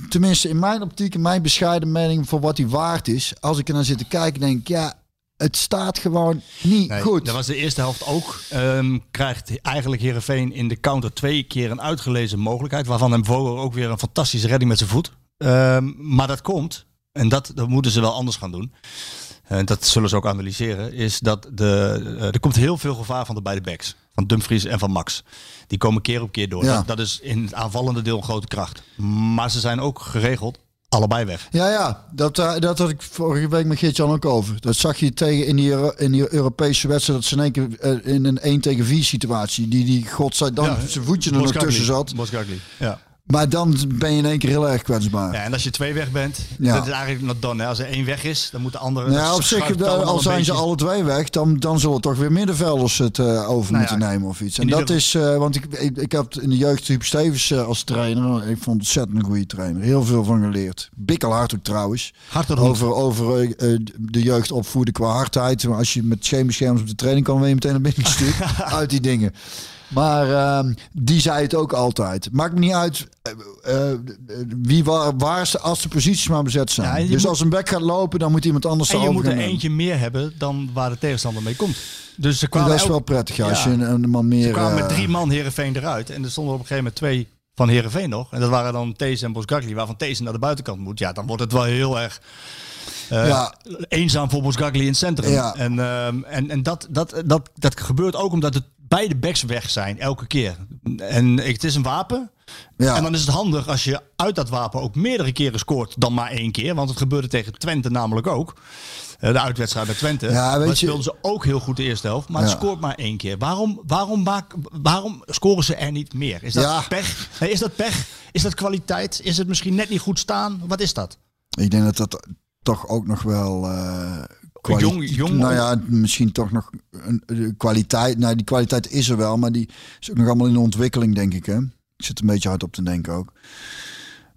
E: tenminste in mijn optiek, in mijn bescheiden mening, voor wat hij waard is. Als ik er naar zit te kijken, denk ik, ja, het staat gewoon niet
D: Nee,
E: goed.
D: Dat was de eerste helft ook. Ehm, krijgt eigenlijk Herenveen in de counter twee keer een uitgelezen mogelijkheid. Waarvan hem Vogel ook weer een fantastische redding met zijn voet. Ehm, maar dat komt, en dat, dat moeten ze wel anders gaan doen. En dat zullen ze ook analyseren. Is dat de, eh, er komt heel veel gevaar van de beide backs. Van Dumfries en van Max. Die komen keer op keer door.
E: Ja.
D: Dat, dat is in het aanvallende deel een grote kracht. Maar ze zijn ook geregeld allebei weg.
E: Ja, ja, dat, eh, dat had ik vorige week met Geert-Jan ook over. Dat zag je tegen in die, in die Europese wedstrijd. Dat ze in één keer eh, in een 1 tegen 4 situatie. Die, die godzijdank zijn voetje er nog tussen zat.
D: Ja.
E: Maar dan ben je in één keer heel erg kwetsbaar.
D: Ja, en als je twee weg bent,
E: Ja.
D: dat is eigenlijk not done. hè. Als er één weg is, dan moet de andere...
E: Nou ja,
D: dat
E: op zich, eh, al
D: een
E: zijn ze alle twee weg, dan, dan zullen toch weer middenvelders het eh, over
D: Nou
E: moeten
D: ja,
E: nemen of iets. En dat is, eh, want ik, ik, ik heb in de jeugd Huub Stevens als trainer. Ik vond het ontzettend een goede trainer. Heel veel van geleerd. Bikkelhard ook trouwens.
D: Goed.
E: Over, over de jeugd opvoeden qua hardheid. Maar als je met scheenbeschermers op de training kan, ben je meteen naar binnen gestuurd. uit die dingen. Maar ehm, die zei het ook altijd. Maakt me niet uit eh, eh, wie waar, waar ze, als de posities maar bezet zijn.
D: Ja,
E: dus
D: moet-
E: als een bek gaat lopen, dan moet iemand anders
D: En je moet er
E: nemen.
D: eentje meer hebben dan waar de tegenstander mee komt. Dus ze
E: Ja,
D: kwamen,
E: dat is wel prettig ja, als je een, een man meer...
D: ze kwamen met
E: eh,
D: drie man Herenveen eruit. En er stonden op een gegeven moment twee van Herenveen nog. En dat waren dan Thees en Bosgagli, waarvan Thees naar de buitenkant moet. Ja, dan wordt het wel heel erg
E: Ja.
D: eenzaam voor Bosgagli in het centrum.
E: Ja.
D: En, ehm, en, en dat, dat, dat, dat gebeurt ook omdat het beide backs weg zijn, elke keer. En het is een wapen.
E: Ja.
D: En dan is het handig als je uit dat wapen ook meerdere keren scoort dan maar één keer. Want het gebeurde tegen Twente namelijk ook. Eh, De uitwedstrijd bij Twente.
E: Ja, weet je-
D: speelden ze ook heel goed de eerste helft. Maar het scoort maar één keer. Waarom, waarom, waarom scoren ze er niet meer? Is dat
E: Ja.
D: pech? Nee, is dat pech? Is dat kwaliteit? Is het misschien net niet goed staan? Wat is dat?
E: Ik denk dat dat toch ook nog wel... eh,
D: Jong- jong-
E: nou ja, misschien toch nog een, een kwaliteit. Nou, die kwaliteit is er wel, maar die is ook nog allemaal in de ontwikkeling, denk ik. Hè? Ik zit een beetje hard op te denken ook.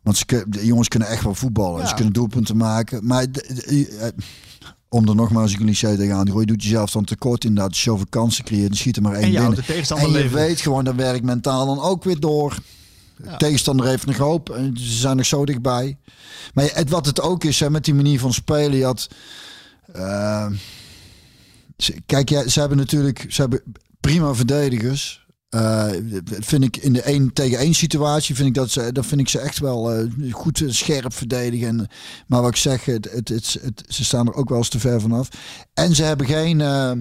E: Want ze, de jongens kunnen echt wel voetballen.
D: Ja.
E: Ze kunnen doelpunten maken. Maar de- de- eh, om er nogmaals een cliché tegen aan te gooien, doet jezelf dan tekort inderdaad. Zoveel kansen creëert, dan schiet er maar één
D: En je
E: binnen.
D: de tegenstander
E: en je weet gewoon, dat werkt mentaal dan ook weer door. De Tegenstander heeft nog hoop. En ze zijn nog zo dichtbij. Maar het, wat het ook is, hè, met die manier van spelen, je had... eh, ze- kijk, ja, ze hebben natuurlijk ze hebben prima verdedigers. Eh, vind ik in de 1 tegen 1 situatie vind ik dat ze, dat vind ik ze echt wel eh, goed scherp verdedigen. En, maar wat ik zeg, het, het, het, ze staan er ook wel eens te ver vanaf. En ze hebben geen eh,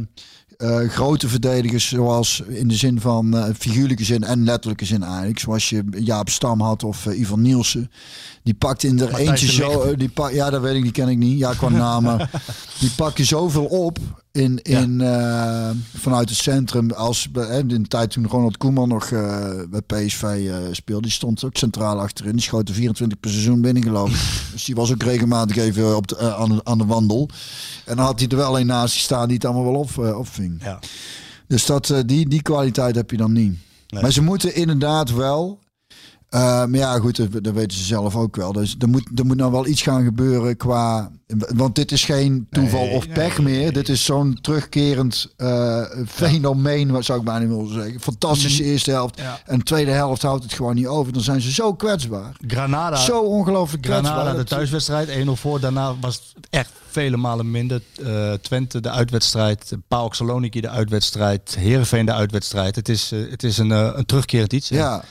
E: eh, grote verdedigers zoals in de zin van eh, figuurlijke zin en letterlijke zin eigenlijk. Zoals je Jaap Stam had of eh, Ivan Nielsen. Die pakt in er eentje zo. Die pak, ja, dat weet ik, die ken ik niet. Ja, qua naam. maar die pakken zoveel op in, in, eh, vanuit het centrum. Als hè, in de tijd toen Ronald Koeman nog eh, bij PSV eh, speelde. Die stond ook centraal achterin. Die schoot er 24 per seizoen binnen geloof ik. Dus die was ook regelmatig even op de, aan, de, aan de wandel. En dan had hij er wel een naast staan die het allemaal wel op, opving.
D: Ja.
E: Dus dat, die, die kwaliteit heb je dan niet.
D: Nee.
E: Maar ze moeten inderdaad wel. maar ja, goed, dat, dat weten ze zelf ook wel. Dus er moet, er moet nou wel iets gaan gebeuren qua. Want dit is geen toeval
D: Nee,
E: of pech
D: nee,
E: meer.
D: nee.
E: Dit is zo'n terugkerend eh, fenomeen, wat zou ik bijna willen zeggen. Fantastische eerste helft.
D: Ja.
E: En de tweede helft houdt het gewoon niet over. Dan zijn ze zo kwetsbaar.
D: Granada,
E: Zo ongelooflijk kwetsbaar.
D: Granada de thuiswedstrijd 1-0 voor. Daarna was het echt vele malen minder. Eh, Twente de uitwedstrijd. PAOK Saloniki de uitwedstrijd. Heerenveen de uitwedstrijd. Het is, eh, het is een, een terugkerend iets.
E: Ja.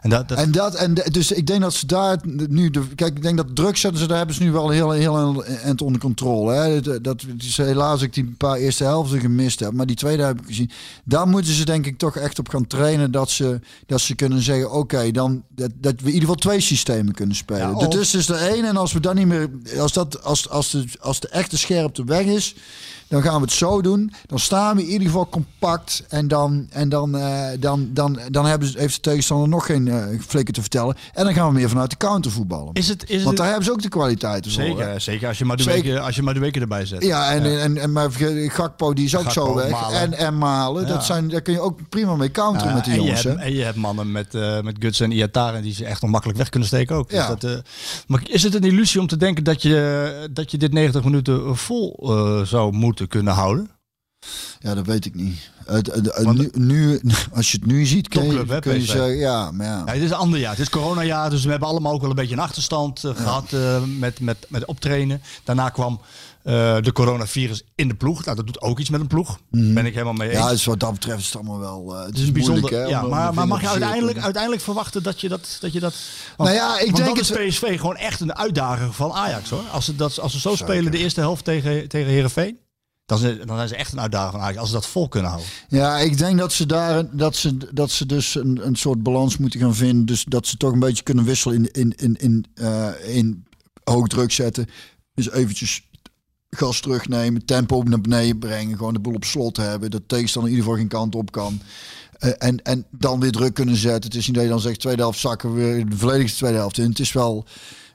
D: En dat, dat,
E: En dat, en dus ik denk dat ze daar nu, de, kijk, ik denk dat druk zetten ze, daar hebben ze nu wel heel, heel eind onder controle. Hè. Dat, dat is helaas dat ik die paar eerste helften gemist heb, maar die tweede heb ik gezien. Daar moeten ze denk ik toch echt op gaan trainen dat ze, dat ze kunnen zeggen, oké, dan dat, dat we in ieder geval twee systemen kunnen spelen.
D: Ja, of-
E: Dit is dus de één en als we dan niet meer, als dat, als, als de, als de echte scherpte weg is, dan gaan we het zo doen. Dan staan we in ieder geval compact. En dan, en dan, eh, dan, dan, dan hebben ze, heeft de tegenstander nog geen eh flikken te vertellen. En dan gaan we meer vanuit de counter voetballen.
D: is het, is
E: Want
D: het,
E: daar hebben ze ook de voor. hè?
D: zeker, zeker. Als je Als je Madueke erbij zet.
E: Ja, en, en, en, maar Gakpo die is ook
D: Gakpo,
E: zo weg.
D: Malen.
E: En, en Malen,
D: Ja.
E: dat zijn, daar kun je ook prima mee counteren
D: Ja,
E: met die
D: en,
E: jongens.
D: je hebt,
E: hè.
D: en je hebt mannen met, eh met Guts en Iataren die ze echt nog makkelijk weg kunnen steken ook. Dus dat, eh, maar is het een illusie om te denken dat je, dat je dit 90 minuten vol eh, zou moeten kunnen houden?
E: Ja, dat weet ik niet. Het, het- het-
D: Want-
E: nu, nu, als je het nu ziet, kun je,
D: Topclub, hè,
E: kun je
D: PSV.
E: zeggen, ja, maar ja.
D: Ja, het is een ander jaar. Het is coronajaar, dus we hebben allemaal ook wel een beetje een achterstand eh, gehad eh, met, met, met optrainen. Daarna kwam eh, de coronavirus in de ploeg. Nou, dat doet ook iets met een ploeg. Ben ik helemaal mee eens.
E: Ja, dus wat dat betreft is het allemaal wel. het
D: is een
E: moeilijk,
D: bijzonder.
E: hè,
D: ja, maar, maar mag je
E: te
D: uiteindelijk, uiteindelijk verwachten dat je dat. Dat je dat want,
E: Nou ja, ik
D: want
E: denk
D: is
E: het-
D: PSV gewoon echt een uitdager van Ajax hoor. Als ze, dat, als ze zo spelen de eerste helft tegen, tegen Herenveen. Dan zijn, dan echt een uitdager van. Als ze dat vol kunnen houden.
E: Ja, ik denk dat ze daar dat ze, dat ze dus een, een soort balans moeten gaan vinden. Dus dat ze toch een beetje kunnen wisselen in, in, in, in, eh, in hoog druk zetten. Dus eventjes gas terugnemen, tempo naar beneden brengen, gewoon de boel op slot hebben. Dat tegenstander in ieder geval geen kant op kan. Eh, en, en dan weer druk kunnen zetten. Het is niet dat je dan zegt tweede helft zakken we de volledige tweede helft in. Het is wel.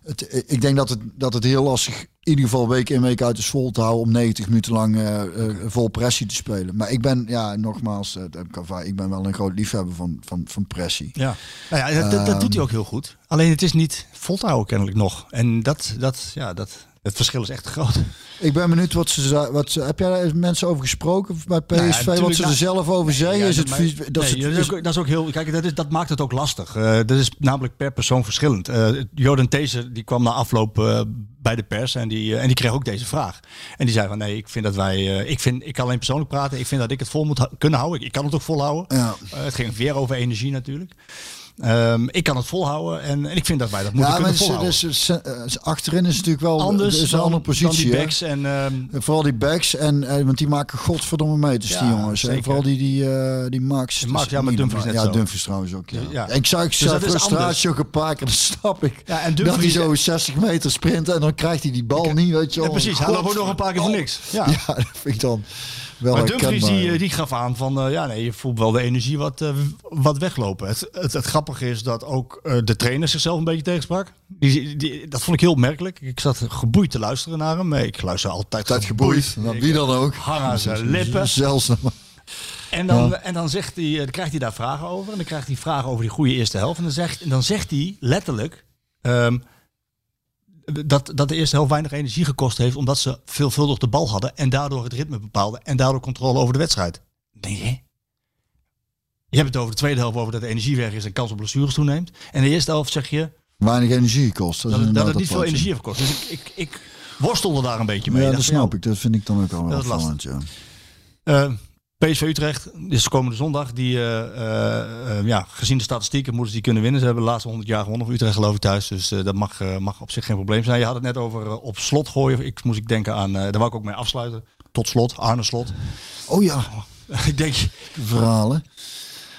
E: Het, ik denk dat het, dat het heel lastig in ieder geval week in week uit is vol te houden om 90 minuten lang eh, eh, vol pressie te spelen. Maar ik ben, ja, nogmaals, eh, ik ben wel een groot liefhebber van, van, van pressie.
D: Ja. Nou ja, dat, dat, doet
E: Ehm.
D: hij ook heel goed. Alleen het is niet vol te houden kennelijk nog. En dat, dat, ja, dat, het verschil is echt groot.
E: Ik ben benieuwd wat ze, wat ze, heb jij daar mensen over gesproken bij PSV?
D: Nou ja,
E: wat ze er zelf over zeggen?
D: Ja,
E: is het,
D: maar-
E: dat
D: nee,
E: is-
D: ook, dat is ook heel. Kijk, dat, is, dat maakt het ook lastig. Eh, dat is namelijk per persoon verschillend. Eh Jordan Thees die kwam na afloop eh, bij de pers en die, en die kreeg ook deze vraag. En die zei van nee, ik vind dat wij. eh, ik, vind, ik kan alleen persoonlijk praten. Ik vind dat ik het vol moet kunnen houden. Ik, ik kan het ook volhouden.
E: Ja.
D: Het ging weer over energie natuurlijk. Ehm, ik kan het volhouden en, en ik vind dat wij dat moeten
E: ja,
D: kunnen volhouden.
E: dus, ze- eh, achterin is het natuurlijk wel
D: Anders
E: is een
D: dan,
E: andere positie.
D: die backs en
E: En Vooral die backs, en, eh, want die maken godverdomme meters,
D: Ja,
E: die jongens.
D: zeker.
E: Vooral die, die, die Max.
D: Max,
E: is
D: ja, maar Dumfries net
E: Ja,
D: zo.
E: Dumfries trouwens ook, ja.
D: Ja.
E: Ik zag ik
D: Dus is
E: frustratie ook een paar keer, dat snap ik.
D: Ja, en
E: dat hij zo 60 meter sprint en dan krijgt hij die bal niet, weet je
D: ja,
E: wel.
D: precies. Hij loopt ook nog een paar keer voor niks. Ja.
E: Ja, dat vind ik dan wel
D: Maar Dumfries die, eh, die gaf aan van, eh, ja nee, je voelt wel de energie wat, eh, wat weglopen. Het, het, het grappige is dat ook de trainer zichzelf een beetje tegensprak. Die, die, dat vond ik heel opmerkelijk. Ik zat geboeid te luisteren naar hem. Ik luister altijd
E: Tijd geboeid, dan wie dan ook.
D: Hang aan zijn lippen.
E: Zelfs nog.
D: En dan, en dan, zegt hij, dan krijgt hij daar vragen over. En dan krijgt hij vragen over die goede eerste helft. En dan zegt, en dan zegt hij letterlijk ehm, dat, dat de eerste helft weinig energie gekost heeft. Omdat ze veelvuldig de bal hadden. En daardoor het ritme bepaalden. En daardoor controle over de wedstrijd. Nee, hè? Je hebt het over de tweede helft over dat de energie weg is en kans op blessures toeneemt. En de eerste helft zeg je
E: Weinig energie kost. Dat,
D: dat, het, dat
E: inderdaad
D: het niet veel energie heeft gekost. Dus ik, ik, ik worstelde daar een beetje mee.
E: Ja, dat snap ik. Dat vind ik dan ook al wel opvallend, ja.
D: Eh, PSV Utrecht is komende zondag. Die, eh, eh, eh, ja, gezien de statistieken moeten ze die kunnen winnen. Ze hebben de laatste 100 jaar gewonnen Utrecht geloof ik thuis. Dus dat mag, mag op zich geen probleem zijn. Je had het net over op slot gooien. Ik moest ik denken aan, daar wou ik ook mee afsluiten. Tot slot, Arne Slot.
E: Oh ja,
D: ik denk,
E: verhalen.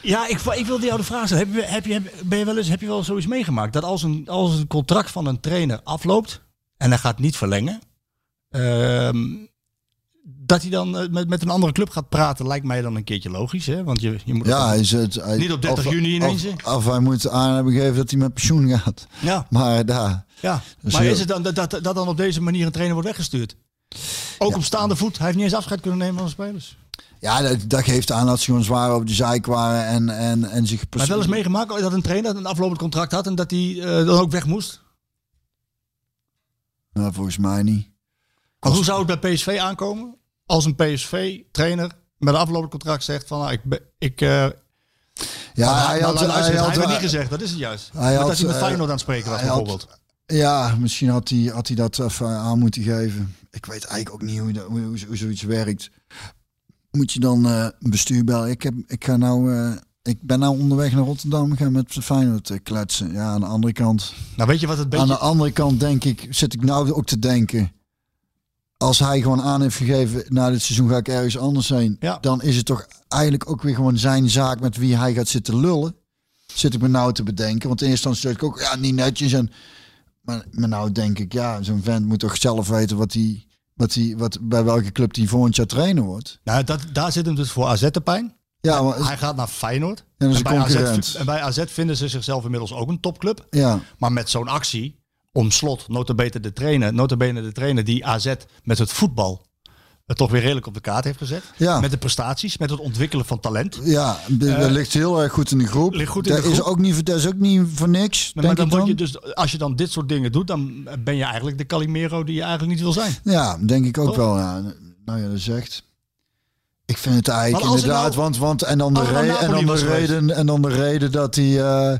D: ja, ik, ik wilde jou de vraag stellen. Heb je, heb je, ben je wel eens, heb je wel zoiets meegemaakt? Dat als een, als een contract van een trainer afloopt en hij gaat niet verlengen. ehm, dat hij dan eh, met, met een andere club gaat praten, lijkt mij dan een keertje logisch. Hè? Want je, je moet
E: Ja, is het, hij,
D: Niet op 30
E: of-
D: juni ineens,
E: Of, hij moet aan hebben gegeven dat hij met pensioen gaat.
D: ja.
E: Maar daar.
D: Ja,
E: is
D: maar
E: heel-
D: is het dan dat, dat, dat dan op deze manier een trainer wordt weggestuurd? Ook op staande voet. Hij heeft niet eens afscheid kunnen nemen van de spelers.
E: Ja, dat, dat geeft aan dat ze gewoon zwaar over de zeik waren en, en, en zich...
D: Maar wel eens meegemaakt dat een trainer een aflopend contract had en dat hij eh, dan ook weg moest?
E: Nou, volgens mij niet.
D: Hoe zou het bij PSV aankomen als een PSV-trainer met een aflopend contract zegt van nou, ik, ben- ik eh,
E: Ja, hij had... hij had
D: niet gezegd, dat is het juist.
E: hij
D: dat
E: had,
D: hij met
E: eh,
D: Feyenoord aan het spreken was bijvoorbeeld.
E: Ja, misschien had hij, had hij dat even aan moeten geven. Ik weet eigenlijk ook niet hoe, dat, hoe, hoe, hoe zoiets werkt. Moet je dan eh, een bestuur bellen? Ik, heb, ik, ga nou, ik ben nou onderweg naar Rotterdam. Ga met Feyenoord kletsen. Ja, aan de andere kant...
D: Nou weet je wat het beetje...
E: Aan de andere kant denk ik, zit ik nou ook te denken. Als hij gewoon aan heeft gegeven, na dit seizoen ga ik ergens anders heen.
D: Ja.
E: Dan is het toch eigenlijk ook weer gewoon zijn zaak met wie hij gaat zitten lullen. Zit ik me nou te bedenken. Want in eerste instantie dacht ik ook, ja, niet netjes. En, maar, maar nou denk ik, ja, zo'n vent moet toch zelf weten wat hij, wat hij, wat, bij welke club hij volgend jaar trainer wordt.
D: Nou, dat, daar zit hem dus voor AZ de pijn.
E: Ja, maar,
D: Hij gaat naar Feyenoord. en,
E: een
D: bij AZ, en bij AZ vinden ze zichzelf inmiddels ook een topclub.
E: ja,
D: Maar met zo'n actie om slot, notabene de trainer, notabene de trainer die AZ met het voetbal het toch weer redelijk op de kaart heeft gezet.
E: Ja.
D: Met de prestaties, met het ontwikkelen van talent.
E: Ja, de- dat ligt heel erg goed in de groep.
D: ligt goed in
E: dat,
D: de
E: Is
D: groep.
E: ook niet, dat is ook niet voor niks,
D: Maar
E: denk
D: dan
E: dan.
D: je dus, als je dan dit soort dingen doet, dan ben je eigenlijk de Calimero die je eigenlijk niet wil zijn.
E: Ja, denk ik ook
D: Toch?
E: wel. Ja. Nou ja, dat zegt. Ik vind het eigenlijk inderdaad,
D: nou-
E: want, want en dan de, re- en dan de
D: geweest.
E: reden en dan de reden dat hij eh,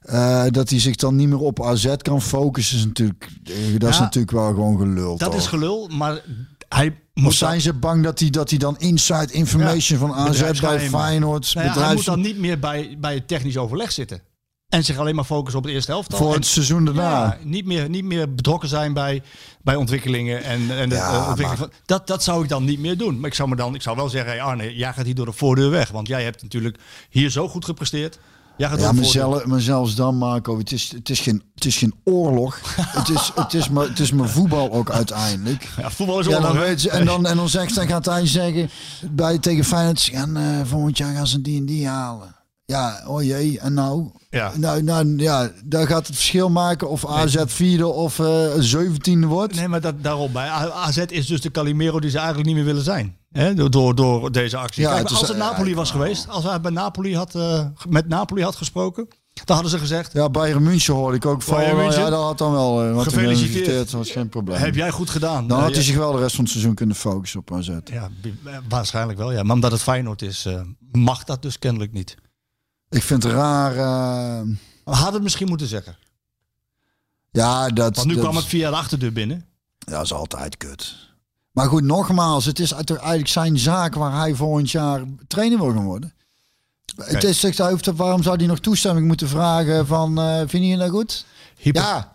E: eh, dat hij zich dan niet meer op AZ kan focussen is natuurlijk eh, dat is natuurlijk wel gewoon gelul.
D: Dat
E: toch?
D: is gelul, maar hij
E: Of zijn ze bang dat hij dat hij dan inside information van AZ bij. Feyenoord
D: Nou ja, hij moet dan niet meer bij, bij het technisch overleg zitten. En zich alleen maar focussen op de eerste helft.
E: voor het seizoen daarna.
D: Ja, niet, meer, niet meer betrokken zijn bij, bij ontwikkelingen. En, en de,
E: Ja,
D: eh, ontwikkeling van, dat, dat zou ik dan niet meer doen. Maar ik zou, me dan, ik zou wel zeggen, hey Arne, jij gaat hier door de voordeur weg. Want jij hebt natuurlijk hier zo goed gepresteerd.
E: Ja,
D: de
E: maar,
D: voordeur.
E: zelf, maar zelfs dan, Marco, het is, het is, geen, het is geen oorlog. het, is, het, is maar, het is maar voetbal ook uiteindelijk.
D: Ja, voetbal is
E: Ja,
D: oorlog,
E: dan
D: hè?
E: weet je, en, dan, en dan zegt dan gaat hij zeggen bij tegen Feyenoord, ze gaan, eh, volgend jaar gaan ze die en die halen. Ja, oh jee, en nou?
D: Ja.
E: Nou, nou ja, daar gaat het verschil maken of AZ vierde of eh zeventiende wordt.
D: Nee, maar dat, daarop bij. AZ is dus de Calimero die ze eigenlijk niet meer willen zijn. Hè? Door, door, deze actie.
E: Ja,
D: Kijk,
E: het is-
D: als het Napoli was geweest, als hij bij Napoli had, eh, met Napoli had gesproken, dan hadden ze gezegd:
E: Ja, Bayern München hoorde ik ook van. Ja, dat had dan wel. wat
D: Gefeliciteerd.
E: Dat was geen probleem.
D: Heb jij goed gedaan?
E: dan had hij zich wel de rest van het seizoen kunnen focussen op AZ.
D: ja, waarschijnlijk wel, ja. Maar omdat het Feyenoord is, mag dat dus kennelijk niet.
E: Ik vind het raar. eh,
D: We hadden het misschien moeten zeggen.
E: ja, dat.
D: Want nu
E: dat,
D: kwam het via de achterdeur binnen.
E: Ja, dat is altijd kut. Maar goed, nogmaals, het is eigenlijk zijn zaak waar hij volgend jaar trainer wil gaan worden. Het is, zegt waarom zou hij nog toestemming moeten vragen van, eh vind je dat goed?
D: Hypo-
E: Ja,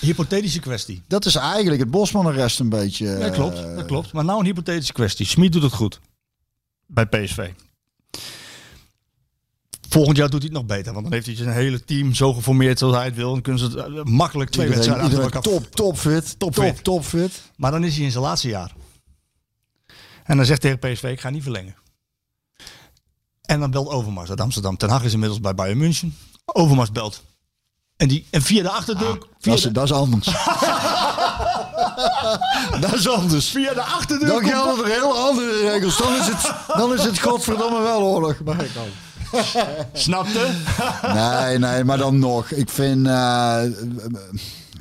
D: Hypothetische kwestie.
E: dat is eigenlijk het Bosman-arrest een beetje.
D: Ja,
E: eh,
D: klopt, dat klopt. Maar nou een hypothetische kwestie. Smit doet het goed. Bij PSV. Volgend jaar doet hij het nog beter. Want dan heeft hij zijn hele team zo geformeerd zoals hij het wil. Dan kunnen ze het eh, makkelijk twee wedstrijden achter elkaar.
E: top, topfit. Top,
D: Topfit.
E: top, topfit.
D: Maar dan is hij in zijn laatste jaar. En dan zegt tegen PSV, ik ga niet verlengen. En dan belt Overmars uit Amsterdam. Ten Hag is inmiddels bij Bayern München. Overmars belt. En, die, en via de achterdeur... via,
E: Ah, Dat is,
D: de,
E: dat is anders. dat is anders.
D: via de achterdeur...
E: Dan gelden er heel andere regels. Dan is het, dan is het godverdomme wel oorlog. Maar ik.
D: Snapte?
E: Nee, nee, maar dan nog. Ik vind... eh,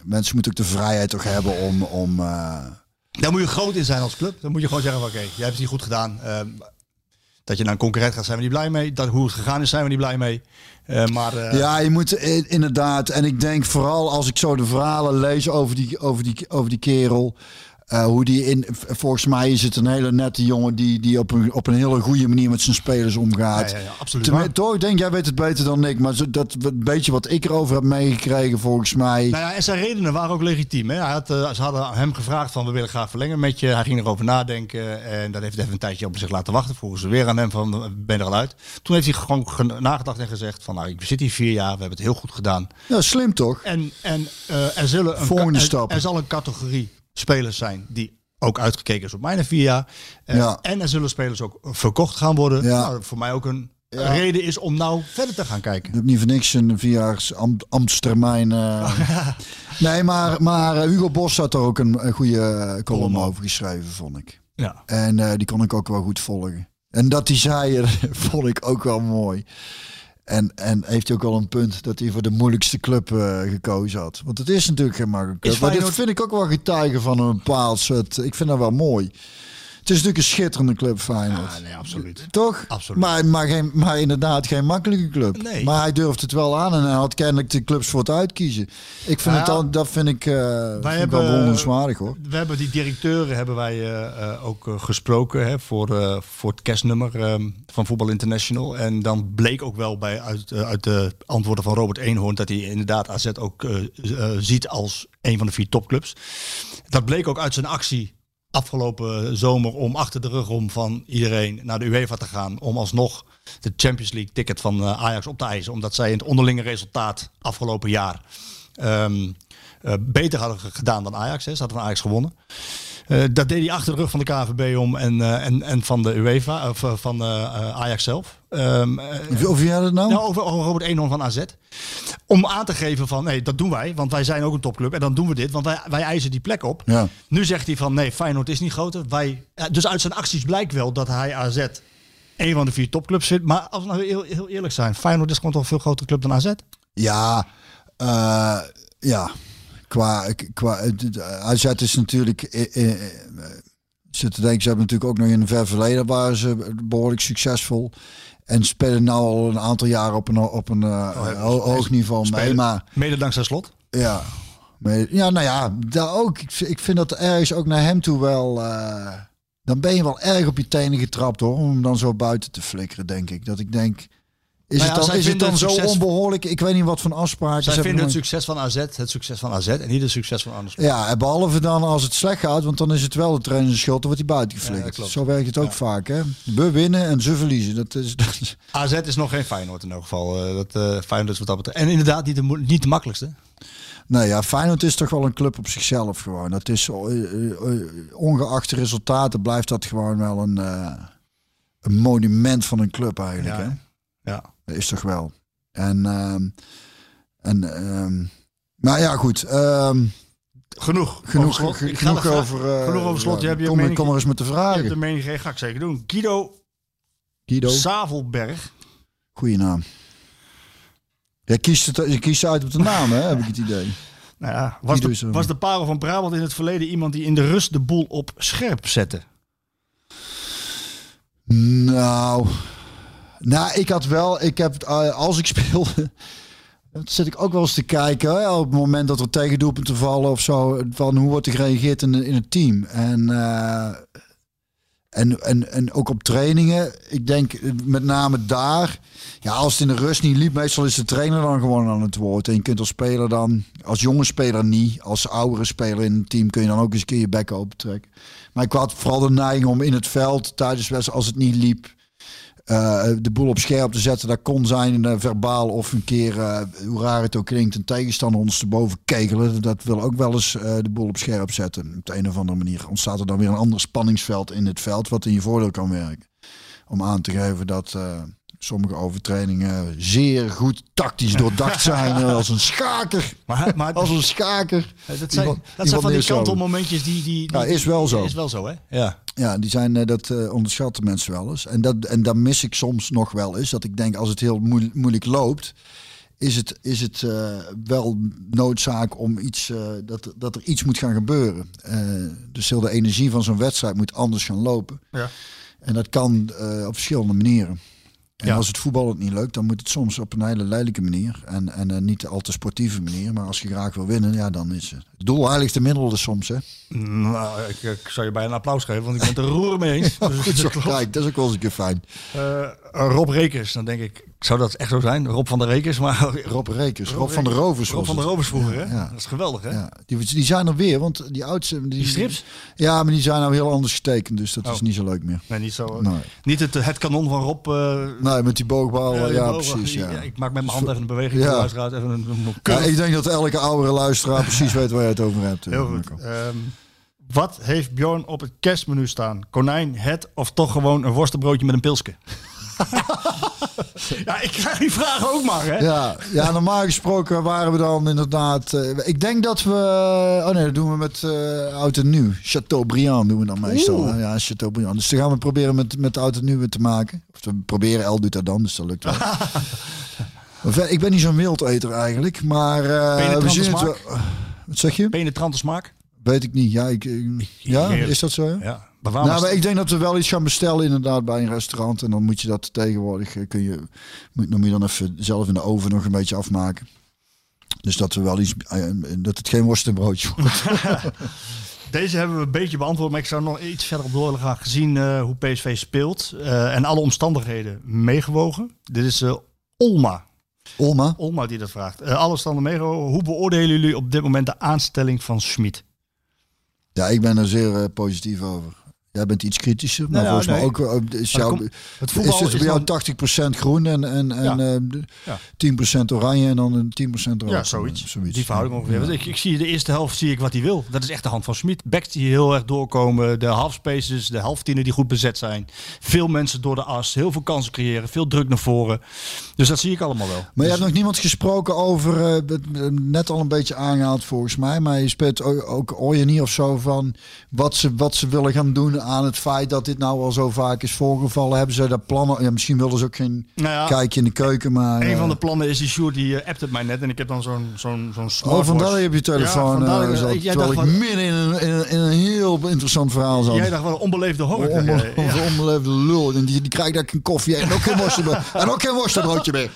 E: mensen moeten ook de vrijheid toch hebben om... om eh,
D: Daar moet je groot in zijn als club. Dan moet je gewoon zeggen, van, oké, jij hebt het niet goed gedaan. Ehm, dat je naar een concurrent gaat, zijn we niet blij mee. Dat hoe het gegaan is, zijn we niet blij mee. Eh, maar
E: ja, je moet inderdaad... En ik denk vooral als ik zo de verhalen lees over die, over die, over die kerel... eh, hoe die in, volgens mij is het een hele nette jongen die, die op, een, op een hele goede manier met zijn spelers omgaat.
D: Ja, ja, ja, absoluut
E: Tenmin- toch, ik denk jij weet het beter dan ik, maar zo- dat beetje wat ik erover heb meegekregen, volgens mij.
D: Nou ja, en zijn redenen waren ook legitiem. Hè? Hij had, eh, ze hadden hem gevraagd van we willen graag verlengen met je. Hij ging erover nadenken en dat heeft even een tijdje op zich laten wachten. Vroegen ze weer aan hem van ben er al uit. Toen heeft hij gewoon ge- nagedacht en gezegd van nou ik zit hier vier jaar, we hebben het heel goed gedaan.
E: Ja, slim toch?
D: En, en eh, er, zullen een
E: Volgende
D: er-
E: stap.
D: Er, zal een categorie spelers zijn die ook uitgekeken is op mijn vier jaar. Eh,
E: Ja.
D: En er zullen spelers ook verkocht gaan worden.
E: Ja.
D: Nou, voor mij ook een reden is om nou verder te gaan kijken.
E: Ik heb niet voor niks een vierjaars ambt, ambtstermijn. eh. nee, maar, maar eh, Hugo Bos had er ook een, een goede column over geschreven, vond ik.
D: Ja.
E: En die kon ik ook wel goed volgen. En dat hij zei, vond ik ook wel mooi. En, en heeft hij ook wel een punt dat hij voor de moeilijkste club eh, gekozen had. Want het is natuurlijk geen makkelijke club. Maar dit vind ik ook wel getuigen van een bepaald soort... Ik vind dat wel mooi. Het is natuurlijk een schitterende club, Feyenoord.
D: Ja, nee, absoluut.
E: Toch?
D: Absoluut.
E: Maar, maar, geen, maar inderdaad geen makkelijke club.
D: Nee.
E: Maar hij durft het wel aan en hij had kennelijk de clubs voor het uitkiezen. Ik vind
D: Ja.
E: het dan, dat vind ik, eh vind ik wel
D: hebben-
E: bewonderenswaardig hoor.
D: We hebben die directeuren hebben wij eh, eh, ook gesproken hè, voor, voor het kerstnummer ehm, van Voetbal International. En dan bleek ook wel bij, uit, uit de antwoorden van Robert Eenhoorn dat hij inderdaad AZ ook ziet als een van de vier topclubs. Dat bleek ook uit zijn actie afgelopen zomer om achter de rug om van iedereen naar de UEFA te gaan. Om alsnog de Champions League ticket van eh, Ajax op te eisen. Omdat zij in het onderlinge resultaat afgelopen jaar ehm, eh, beter hadden ge- gedaan dan Ajax. Hè. Ze hadden van Ajax gewonnen. Eh, dat deed hij achter de rug van de KVB om en, eh, en, en van de UEFA, of eh, van Ajax zelf. Ehm, eh,
E: Of jij dat nou?
D: nou, over, over Robert Eenhoorn van AZ. om aan te geven van nee, dat doen wij, want wij zijn ook een topclub en dan doen we dit, want wij, wij eisen die plek op.
E: Ja.
D: Nu zegt hij van nee, Feyenoord is niet groter. Wij, dus uit zijn acties blijkt wel dat hij AZ een van de vier topclubs zit. Maar als we nou heel, heel eerlijk zijn, Feyenoord is gewoon toch een veel grotere club dan AZ.
E: Ja, ja. Qua, qua AZ is natuurlijk. eh, te denken, ze hebben natuurlijk ook nog in een ver verleden waren ze behoorlijk succesvol. En spelen nu al een aantal jaar op een, op een eh, ho- hoog niveau mee. Maar
D: Mede dankzij slot.
E: ja, ja, nou ja, daar ook. Ik, vind- ik vind dat ergens ook naar hem toe wel. eh, dan ben je wel erg op je tenen getrapt hoor. Om hem dan zo buiten te flikkeren, denk ik. Dat ik denk. Is
D: Nou ja,
E: het dan,
D: zij
E: is het dan
D: het
E: zo
D: succes-
E: onbehoorlijk? Ik weet niet wat voor afspraken
D: Zij
E: ze
D: vinden het succes van AZ het succes van AZ en niet het succes van Anders.
E: Ja, behalve dan als het slecht gaat, want dan is het wel de trainer schuld, dan wordt hij buiten
D: Ja,
E: geflikkerd.
D: dat klopt.
E: Zo werkt het ook vaak, hè? We winnen en ze verliezen. Dat is, dat is-
D: AZ is nog geen Feyenoord in elk geval. Eh, dat eh Feyenoord is wat dat betreft. En inderdaad niet de, niet de makkelijkste.
E: Nee, ja, Feyenoord is toch wel een club op zichzelf gewoon. Dat is, eh, ongeacht de resultaten, blijft dat gewoon wel een, een monument van een club eigenlijk,
D: Ja.
E: hè? Dat is toch wel. En, ehm, en ehm, maar ja, goed. ehm,
D: Genoeg.
E: genoeg
D: over slot.
E: genoeg over, eh,
D: genoeg over slot. Je hebt je
E: kom,
D: mening-
E: kom maar eens met de
D: Je hebt
E: vragen.
D: de mening geen ga ik zeker doen. Guido
E: Guido,
D: Savelberg.
E: goede naam. Jij kiest, het, je kiest uit op de naam, hè, heb ik het idee.
D: Nou ja, was,
E: Guido
D: de,
E: er.
D: was de parel van Brabant in het verleden iemand die in de rust de boel op scherp zette?
E: Nou, nou, ik had wel, ik heb, eh, als ik speelde, zit ik ook wel eens te kijken hè, op het moment dat er tegendoelpunten vallen of zo, van hoe wordt er gereageerd in, in het team. En, eh, en, en, en ook op trainingen, ik denk met name daar, ja, als het in de rust niet liep, meestal is de trainer dan gewoon aan het woord. En je kunt als speler dan, als jonge speler niet, als oudere speler in het team kun je dan ook eens een keer je bek open trekken. Maar ik had vooral de neiging om in het veld tijdens wedstrijd, als het niet liep, eh, de boel op scherp te zetten. Dat kon zijn eh, verbaal of een keer, eh, hoe raar het ook klinkt, een tegenstander ondersteboven kegelen. Dat wil ook wel eens de boel op scherp zetten. Op de een of andere manier ontstaat er dan weer een ander spanningsveld in het veld, wat in je voordeel kan werken. Om aan te geven dat sommige overtredingen zeer goed tactisch doordacht zijn. eh, als een schaker.
D: Maar, maar
E: Als een schaker.
D: dat
E: Die
D: zijn,
E: van-
D: dat
E: die
D: zijn
E: van
D: die kantelmomentjes die, die, die...
E: Ja, is wel zo.
D: Is wel zo, hè? Ja.
E: Ja, die zijn, eh, dat eh, onderschatten mensen wel eens. En dat, en dat mis ik soms nog wel eens. Dat ik denk, als het heel moe- moeilijk loopt, is het, is het eh, wel noodzaak om iets, eh, dat, dat er iets moet gaan gebeuren. Eh, dus heel de energie van zo'n wedstrijd moet anders gaan lopen.
D: Ja.
E: En dat kan eh, op verschillende manieren. En
D: Ja.
E: als het voetbal het niet lukt, dan moet het soms op een hele lelijke manier. En, en eh, niet al te sportieve manier. Maar als je graag wil winnen, ja, dan is het. Het doel heiligt de middelen soms, hè?
D: Nou, ik, ik zou je bijna een applaus geven, want ik ben het er roer mee eens. Dus
E: Goed zo, kijk, dat is ook wel eens een keer fijn.
D: Eh, Rob Rekers, dan denk ik, zou dat echt zo zijn? Rob van der Rekers, maar
E: Rob Rekers, Rob,
D: Rob
E: van de Rovers.
D: Rob van der
E: het.
D: Rovers vroeger, hè?
E: Ja.
D: Dat is geweldig, hè?
E: Ja, die, die zijn er weer, want die oudste... Die,
D: Die strips?
E: Ja, maar die zijn nou heel anders getekend, dus dat
D: Oh.
E: is niet zo leuk meer.
D: Nee, niet zo.
E: Nee,
D: Niet het, het kanon van Rob. eh,
E: nee met die boogbal, ja, precies. Ja.
D: Ik maak met mijn hand even een beweging.
E: Ja.
D: Luisteraar, even een, een,
E: ik denk dat elke oudere luisteraar precies weet waar je het over hebt. eh,
D: Heel goed. Ehm, wat heeft Bjorn op het kerstmenu staan? Konijn, het of toch gewoon een worstenbroodje met een pilske? ja, ik krijg die vraag ook maar, hè?
E: Ja, ja, normaal gesproken waren we dan inderdaad... eh, ik denk dat we... Oh nee, dat doen we met eh oud en nieuw. Chateaubriand doen we dan meestal.
D: Oeh.
E: Ja, Chateaubriand. Dus dan gaan we proberen met, met oud en nieuw te maken. Of we proberen, El doet dat dan, dus dat lukt wel. Ver- ik ben niet zo'n wildeter eigenlijk, maar... eh,
D: Penetrante
E: we zien het
D: smaak?
E: wel. Wat zeg je?
D: Penetrante smaak?
E: Weet ik niet. Ja, ik, ja is dat zo? Ja?
D: Ja. Maar waarom
E: Nou,
D: is-
E: maar ik denk dat we wel iets gaan bestellen inderdaad bij een restaurant. En dan moet je dat tegenwoordig, eh, kun je, moet, dan moet je dan even zelf in de oven nog een beetje afmaken. Dus dat we wel iets, eh, dat het geen worstenbroodje wordt.
D: Deze hebben we een beetje beantwoord, maar ik zou nog iets verder op door willen gaan. Gezien eh, hoe PSV speelt eh, en alle omstandigheden meegewogen. Dit is eh, Olma.
E: Olma?
D: Olma die dat vraagt. Eh, alle standen meegewogen. Hoe beoordelen jullie op dit moment de aanstelling van Schmid?
E: Ja, ik ben er zeer eh, positief over. Jij bent iets kritischer, maar
D: Nou
E: volgens mij
D: nee.
E: ook eh, is,
D: kom- het
E: is het bij jou
D: dan-
E: 80% groen en, en, en
D: Ja.
E: eh,
D: Ja.
E: 10% oranje en dan een 10% rood.
D: Ja, zoiets. Die verhouding ongeveer. Ik, ik zie de eerste helft zie ik wat hij wil. Dat is echt de hand van Smit. Backs die heel erg doorkomen. De half spaces, de halftienen die goed bezet zijn. Veel mensen door de as. Heel veel kansen creëren. Veel druk naar voren. Dus dat zie ik allemaal wel.
E: Maar je hebt nog niemand gesproken over, eh, eh, net al een beetje aangehaald volgens mij, maar je speelt ook, ook niet of zo van wat ze, wat ze willen gaan doen aan het feit dat dit nou al zo vaak is voorgevallen. Hebben ze daar plannen? Ja, misschien wilden ze ook geen
D: Nou ja,
E: kijkje in de keuken, maar...
D: Een
E: eh,
D: van de plannen is die Sjoerd die uh, appt het mij net. En ik heb dan zo'n zo'n zo'n
E: Oh,
D: smartwatch.
E: vandaar dat je telefoon
D: Ja, vandaar
E: eh,
D: dat-
E: zat,
D: jij
E: ik
D: dacht
E: midden in een, in, een, in een heel interessant verhaal zat.
D: Jij dacht wel een onbeleefde honger.
E: Onbe-. Onbeleefde lul. En die, die krijgt daar een koffie en ook geen worstenbrood. en ook geen worstenbroodje meer.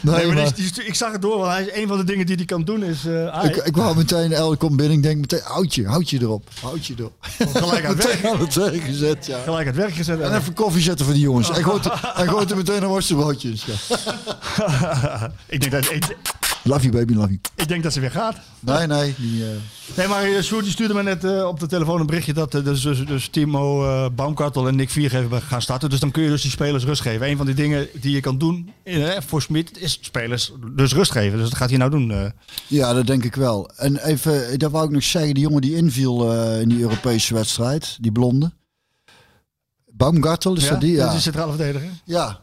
E: Nee,
D: Nee, maar
E: maar-
D: die- die- ik zag het door, want hij is een van de dingen die hij kan doen is... eh
E: Ik, ik wou meteen, El komt binnen, ik denk meteen, houd je, houd je erop. Houd je erop.
D: gelijk aan het
E: meteen
D: werk,
E: aan het werk gezet, ja.
D: gelijk het werk gezet.
E: En even koffie zetten voor die jongens. En gooit, er meteen een worstenbroodjes. Ja.
D: ik, denk dat, ik,
E: Love you baby, love you.
D: ik denk dat ze weer gaat.
E: Nee, nee. Die, eh,
D: Nee, maar uh, Sjoerd die stuurde me net eh, op de telefoon een berichtje dat dus, dus, dus Timo Baumkartel en Nick Viergever gaan starten. Dus dan kun je dus die spelers rust geven. Een van die dingen die je kan doen voor Smit is spelers dus rust geven. Dus dat gaat hij nou doen.
E: ja, dat denk ik wel. En even, dat wou ik nog zeggen, die jongen die inviel in die Europese wedstrijd, die blonde. Baumgartel, is
D: ja?
E: dat die?
D: Dat
E: Ja.
D: is de centrale verdediger.
E: Ja.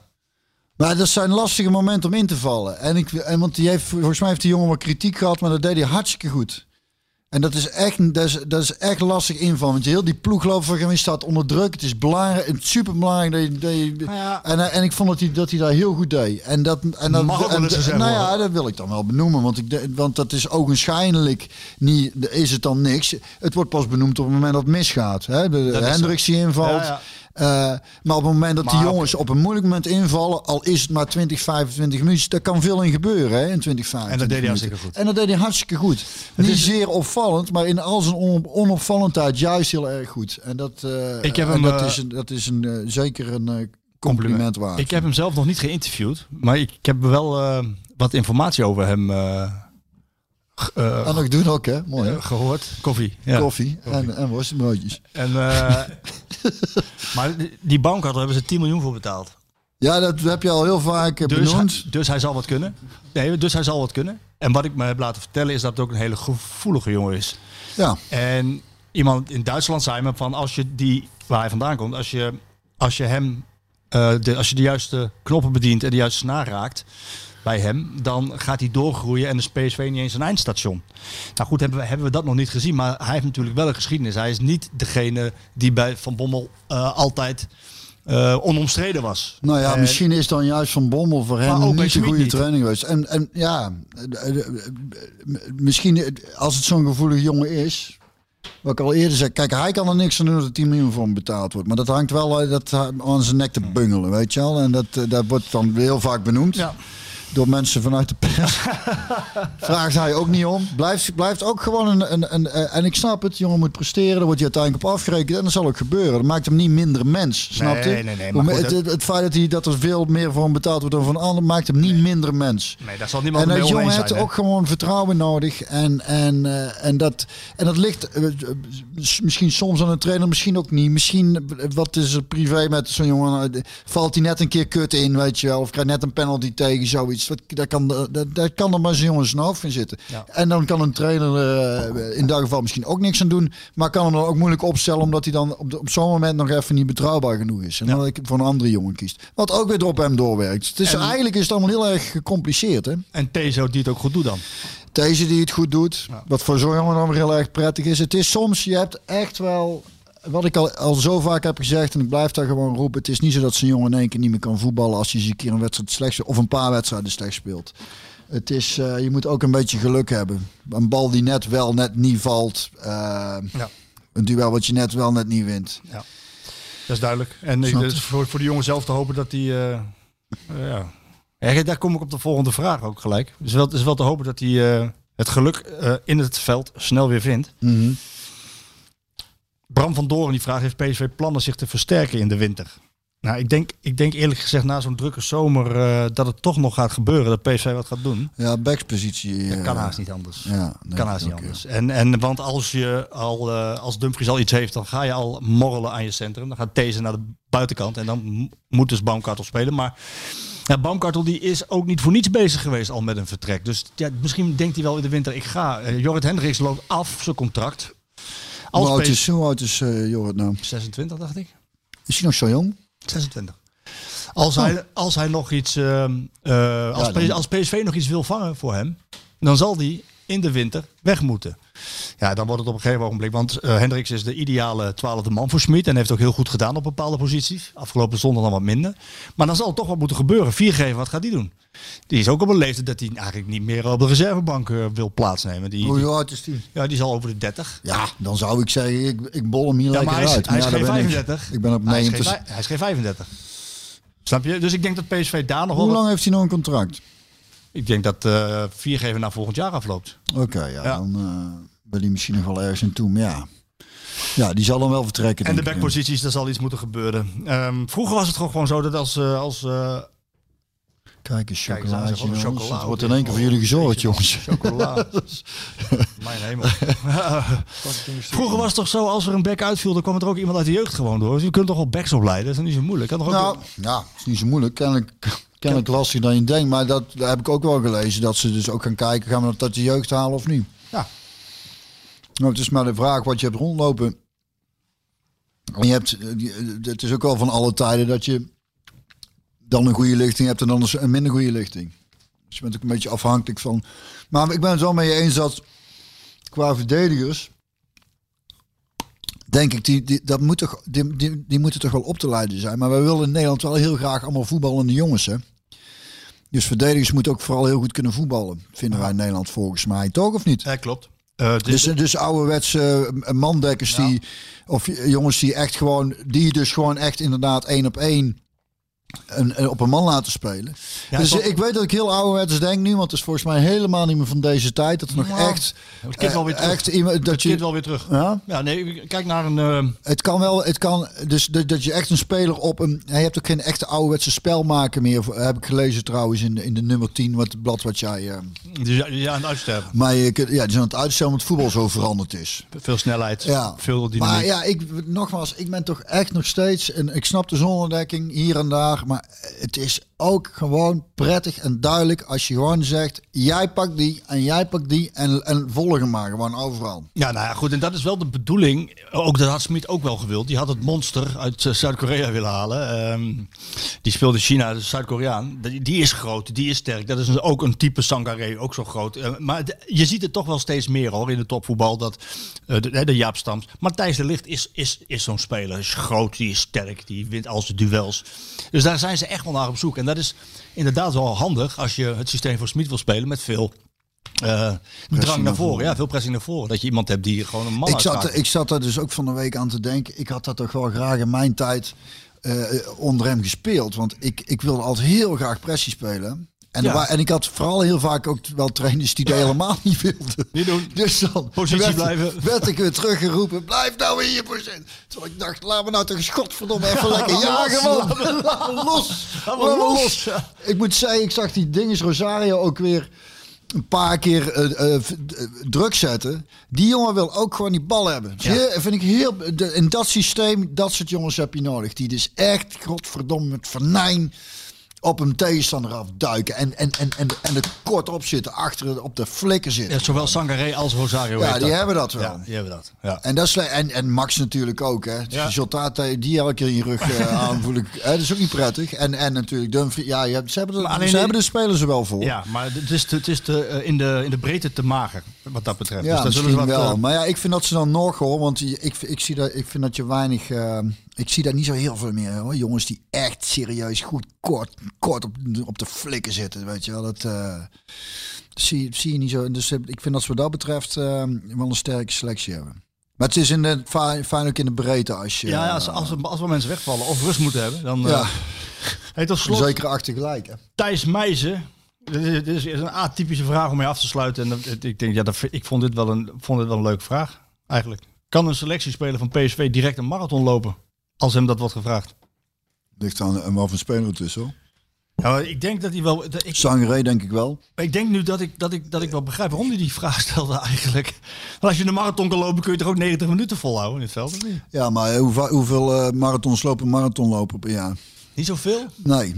E: Maar dat zijn lastige momenten om in te vallen. En ik, en want die heeft, volgens mij heeft die jongen wat kritiek gehad, maar dat deed hij hartstikke goed. En dat is echt, dat is, dat is echt lastig invallen. Want heel die ploegloop van hem staat onder druk. Het is belangrijk, het is super belangrijk dat je, dat je
D: ja.
E: en, en ik vond dat hij, dat hij daar heel goed deed. En dat, en dat,
D: Mag
E: en- nou ja, dat wil ik dan wel benoemen. Want, ik, de- want dat is ogenschijnlijk niet, is het dan niks. Het wordt pas benoemd op het moment dat het misgaat. Hè? De,
D: is
E: Hendricks die invalt.
D: Ja, ja.
E: Eh, maar op het moment dat die jongens op een moeilijk moment invallen, al is het maar 20, 25 minuten, daar kan veel in gebeuren hè, in 20, 25
D: En dat deed hij hartstikke goed.
E: En dat deed hij hartstikke goed. Niet zeer opvallend, maar in al zijn on onopvallendheid juist heel erg goed. En dat, eh,
D: Ik heb hem,
E: dat
D: eh,
E: is, een, dat is een, zeker een compliment waard.
D: Ik heb hem zelf nog niet geïnterviewd. Maar ik heb wel wat informatie over hem
E: nog doen ook, hè? Mooi, hè?
D: eh, gehoord. Koffie. Ja.
E: Koffie en, en worstenbroodjes.
D: En, eh, maar die- die bankkartel hebben ze 10 miljoen voor betaald.
E: Ja, dat heb je al heel vaak
D: Dus,
E: benoemd.
D: hij, dus hij zal wat kunnen. Nee, dus hij zal wat kunnen. En wat ik me heb laten vertellen is dat het ook een hele gevoelige jongen is.
E: Ja,
D: En iemand in Duitsland zei me van als je die, waar hij vandaan komt, als je, als je hem, de, als je de juiste knoppen bedient en de juiste snaar raakt bij hem, dan gaat hij doorgroeien en is PSV niet eens een eindstation. Nou goed, hebben we, hebben we dat nog niet gezien, maar hij heeft natuurlijk wel een geschiedenis. Hij is niet degene die bij Van Bommel eh, altijd eh, onomstreden was.
E: nou ja,
D: En-
E: misschien is dan juist Van Bommel voor
D: ook
E: hem
D: bij
E: niet een goede
D: niet.
E: training geweest. En, en ja, eh, misschien als het zo'n gevoelige jongen is, wat ik al eerder zei, kijk, hij kan er niks aan doen dat er 10 miljoen voor hem betaald wordt. Maar dat hangt wel dat, aan zijn nek te bungelen, weet je wel. En dat, dat wordt dan heel vaak benoemd.
D: Ja.
E: Door mensen vanuit de pers. Vraagt hij ook niet om. Blijft, blijft ook gewoon een, een, een, eh, En ik snap het, jongen moet presteren. Daar wordt hij uiteindelijk op afgerekend. En dat zal ook gebeuren. Dat maakt hem niet minder mens. Snap je?
D: Nee, nee, nee, maar goed,
E: het,
D: dat-
E: het, het feit dat, hij, dat er veel meer voor hem betaald wordt dan van anderen. maakt hem niet minder mens.
D: Nee, daar zal niemand
E: En dat jongen heeft ook gewoon vertrouwen nodig. En, en, eh, en, dat, en dat ligt eh, misschien soms aan een trainer, misschien ook niet. Misschien, wat is er privé met zo'n jongen? Valt hij net een keer kut in, weet je wel? Of krijgt net een penalty tegen, zoiets. Dat, dat, kan, dat, dat kan er maar zo'n jongen zijn hoofd in zitten.
D: Ja.
E: En dan kan een trainer eh, in dat geval misschien ook niks aan doen. Maar kan hem dan ook moeilijk opstellen, omdat hij dan op, de- op zo'n moment nog even niet betrouwbaar genoeg is. En dan ik voor een andere jongen kiest. Wat ook weer op hem doorwerkt.
D: En-
E: eigenlijk is het allemaal heel erg gecompliceerd, hè?
D: En Tezo die het ook goed doet dan.
E: Deze die het goed doet. Wat voor zo'n jongen dan weer heel erg prettig is. Het is soms, je hebt echt wel. Wat ik al, al zo vaak heb gezegd en ik blijf daar gewoon roepen. Het is niet zo dat zo'n jongen in één keer niet meer kan voetballen als je eens een keer een wedstrijd slecht speelt. Of een paar wedstrijden slecht speelt. Het is, eh, je moet ook een beetje geluk hebben. Een bal die net wel, net niet valt. eh,
D: Ja.
E: Een duel wat je net wel, net niet wint.
D: Dat is duidelijk. En ik- dus voor, voor de jongen zelf te hopen dat hij... ja. ja, daar kom ik op de volgende vraag ook gelijk. Dus wel, het is wel te hopen dat hij eh, het geluk eh, in het veld snel weer vindt.
E: Mhm.
D: Bram van Doren die vraagt, heeft PSV plannen zich te versterken in de winter? Nou, ik denk, ik denk eerlijk gezegd na zo'n drukke zomer eh, dat het toch nog gaat gebeuren. Dat PSV wat gaat doen.
E: Ja, backspositie.
D: Dat
E: eh,
D: kan haast niet anders.
E: Ja, nee,
D: kan haast niet anders. En, en want als je al, eh, als Dumfries al iets heeft, dan ga je al morrelen aan je centrum. Dan gaat deze naar de buitenkant en dan moet dus Baumkartel spelen. Maar ja, Baumkartel die is ook niet voor niets bezig geweest al met een vertrek. Dus ja, misschien denkt hij wel in de winter, ik ga. Eh, Jorrit Hendricks loopt af zijn contract.
E: Hoe oud is, hoe oud is eh, Jorrit nou?
D: 26 dacht ik.
E: Is hij nog zo jong?
D: 26. Als, hij, als hij nog iets, ehm, eh, als,
E: Ja, dan-
D: PS als PSV nog iets wil vangen voor hem, dan zal die in de winter weg moeten. Ja, dan wordt het op een gegeven ogenblik, want eh Hendricks is de ideale twaalfde man voor Smit en heeft ook heel goed gedaan op bepaalde posities. Afgelopen zondag dan wat minder. Maar dan zal het toch wat moeten gebeuren. Viergever, wat gaat die doen? Die is ook op een leeftijd dat hij eigenlijk niet meer op de reservebank eh, wil plaatsnemen. Die,
E: Hoe oud is die?
D: ja, die zal over de 30.
E: Ja, dan zou ik zeggen, ik, ik bol hem hier
D: Ja,
E: lekker
D: hij is,
E: uit.
D: hij is
E: ja,
D: geen
E: daar ben ik.
D: 35.
E: Ik ben op
D: hij, is
E: 90.
D: geen, vij- hij is geen 35. Snap je? Dus ik denk dat PSV daar nog.
E: Hoe lang heeft hij nog een contract?
D: Ik denk dat eh viergever naar volgend jaar afloopt.
E: Oké, ja,
D: Ja.
E: dan eh wil hij misschien nog wel ergens in toe. Maar ja. ja, die zal dan wel vertrekken.
D: En de backposities, daar zal iets moeten gebeuren. Ehm, vroeger was het toch gewoon zo dat als... eh, als eh,
E: Kijk eens,
D: Kijk eens aan,
E: chocolaatje.
D: zeg, wat een
E: jongens.
D: chocola
E: Het wordt in één keer voor jullie gezorgd, jongens.
D: chocola. Mijn hemel. vroeger was het toch zo, als er een back uitviel, dan kwam er ook iemand uit de jeugd gewoon door. Dus je kunt toch wel backs opleiden? Dat is niet zo moeilijk? Kan toch ook
E: Nou, ja, is niet zo moeilijk. Kennelijk, kennelijk lastiger dan je denkt. Maar dat, heb ik ook wel gelezen. Dat ze dus ook gaan kijken, gaan we dat uit de jeugd halen of niet?
D: Ja.
E: Nou, het is maar de vraag wat je hebt rondlopen. En je hebt, eh, eh, het is ook wel van alle tijden dat je dan een goede lichting hebt en dan een minder goede lichting. Dus je bent ook een beetje afhankelijk van. Maar ik ben het wel mee eens dat qua verdedigers. Denk ik, die, die, dat moet toch, die, die, die moeten toch wel op te leiden zijn. Maar wij willen in Nederland wel heel graag allemaal voetballende jongens. Hè? Dus verdedigers moeten ook vooral heel goed kunnen voetballen. Vinden wij in Nederland volgens mij. Toch of niet?
D: Ja, klopt. Eh, dit-
E: Dus, dus ouderwetse eh, mandekkers die, of jongens die echt gewoon, die dus gewoon echt inderdaad één op één een, een- op een man laten spelen.
D: Ja,
E: dus ik weet dat ik heel ouderwets denk nu, want het is volgens mij helemaal niet meer van deze tijd. Dat er nog echt,
D: het wel weer
E: eh,
D: terug.
E: echt iemand dat
D: het
E: je,
D: wel weer terug.
E: ja,
D: Ja, nee, kijk naar een... eh,
E: het kan wel, het kan dus dat, dat je echt een speler op een, je hebt ook geen echte ouderwetse spelmaker meer. Heb ik gelezen trouwens in de, in de nummer 10, wat het blad wat jij. eh,
D: zijn aan het uitsterven.
E: maar je, ja, die zijn aan het uitstellen omdat voetbal zo veranderd is.
D: Veel snelheid,
E: Ja,
D: veel dynamiek.
E: maar ja, ik, nogmaals, ik ben toch echt nog steeds, en ik snap de zonnedekking hier en daar, maar het is ook gewoon prettig en duidelijk als je gewoon zegt, jij pakt die en jij pakt die en, en volg hem maar gewoon overal.
D: Ja, nou ja, goed. En dat is wel de bedoeling. Ook dat had Smit ook wel gewild. Die had het monster uit eh, Zuid-Korea willen halen. Ehm, die speelde China, de Zuid-Koreaan. Die, die is groot, die is sterk. Dat is ook een type Sangaré, ook zo groot. Eh, maar de- je ziet het toch wel steeds meer hoor in de topvoetbal. Dat eh, de, de Jaap Stams. Matthijs de Ligt is, is, is zo'n speler. Is groot, die is sterk, die wint al zijn duels. Dus daar zijn ze echt wel naar op zoek. Dat is inderdaad wel handig als je het systeem voor Smit wil spelen met veel. eh, drang naar voren, ja, veel pressing naar voren. Dat je iemand hebt die gewoon een man
E: Ik zat, ik zat daar dus ook van de week aan te denken, ik had dat toch wel graag in mijn tijd eh, onder hem gespeeld, want ik, ik wilde altijd heel graag pressie spelen. En,
D: Ja.
E: en ik had vooral heel vaak ook wel trainers die dat helemaal niet wilden.
D: Niet doen.
E: Dus dan
D: Positie
E: werd,
D: blijven.
E: werd ik weer teruggeroepen. Blijf nou in je positie. Terwijl ik dacht, laat me nou toch eens godverdomme even lekker jagen. Laat me los.
D: Laat me
E: Laat me
D: los.
E: Ik moet zeggen, ik zag die dinges Rosario ook weer een paar keer eh, eh, eh, druk zetten. Die jongen wil ook gewoon die bal hebben.
D: Ja.
E: Heel- vind ik heel, de- in dat systeem, dat soort jongens heb je nodig. Die dus echt, godverdomme, met venijn op een tegenstander afduiken. En, en, en, en, en er kort op zitten, achter op de flikken zitten.
D: Ja, zowel Sangaré als Rosario.
E: Ja, die
D: dat.
E: hebben dat wel.
D: Ja, die hebben dat. Ja.
E: En, dat is, en, en Max natuurlijk ook. Hè. Het
D: Ja.
E: resultaat die elke keer in je rug eh, aanvoel ik. Hè, dat is ook niet prettig. En, en natuurlijk Dumfries. Ja, je hebt, ze hebben, er,
D: alleen
E: ze
D: die-
E: hebben de spelers er wel voor.
D: ja, maar het is, te, het is te, eh, in, de, in de breedte te mager, wat dat betreft.
E: Ja,
D: dus zullen
E: misschien
D: wat,
E: wel.
D: eh,
E: maar ja, ik vind dat ze dan nog hoor. Want ik, ik, zie dat, ik vind dat je weinig. Ik zie daar niet zo heel veel meer hoor. Jongens die echt serieus goed kort, kort op, op de flikken zitten. Weet je wel. Dat eh, zie, zie je niet zo. Dus eh, ik vind dat ze wat dat betreft eh, wel een sterke selectie hebben. Maar het is in de, fijn, ook in de breedte als je.
D: ja, ja, als, als, als er mensen wegvallen of rust moeten hebben, dan...
E: Ja.
D: eh hey, slot,
E: Zeker achter gelijk. Hè?
D: Thijs Meijzen. Dit is, een atypische vraag om mee af te sluiten. En dat- ik denk, ja, dat, ik vond dit, wel een, vond dit wel een leuke vraag, eigenlijk. Kan een selectiespeler van PSV direct een marathon lopen? Als hem dat wordt gevraagd.
E: Ligt aan wat voor speler het is hoor.
F: Ja, ik denk dat hij wel. dat ik,
E: Sangaré denk ik wel.
F: ik denk nu dat ik, dat, ik, dat ik wel begrijp waarom hij die vraag stelde eigenlijk. Want als je een marathon kan lopen, kun je toch ook 90 minuten volhouden in het veld? Of niet?
E: Ja, maar hoe, va- hoeveel eh, marathons lopen een marathonloper per jaar?
F: Niet zoveel?
E: Nee,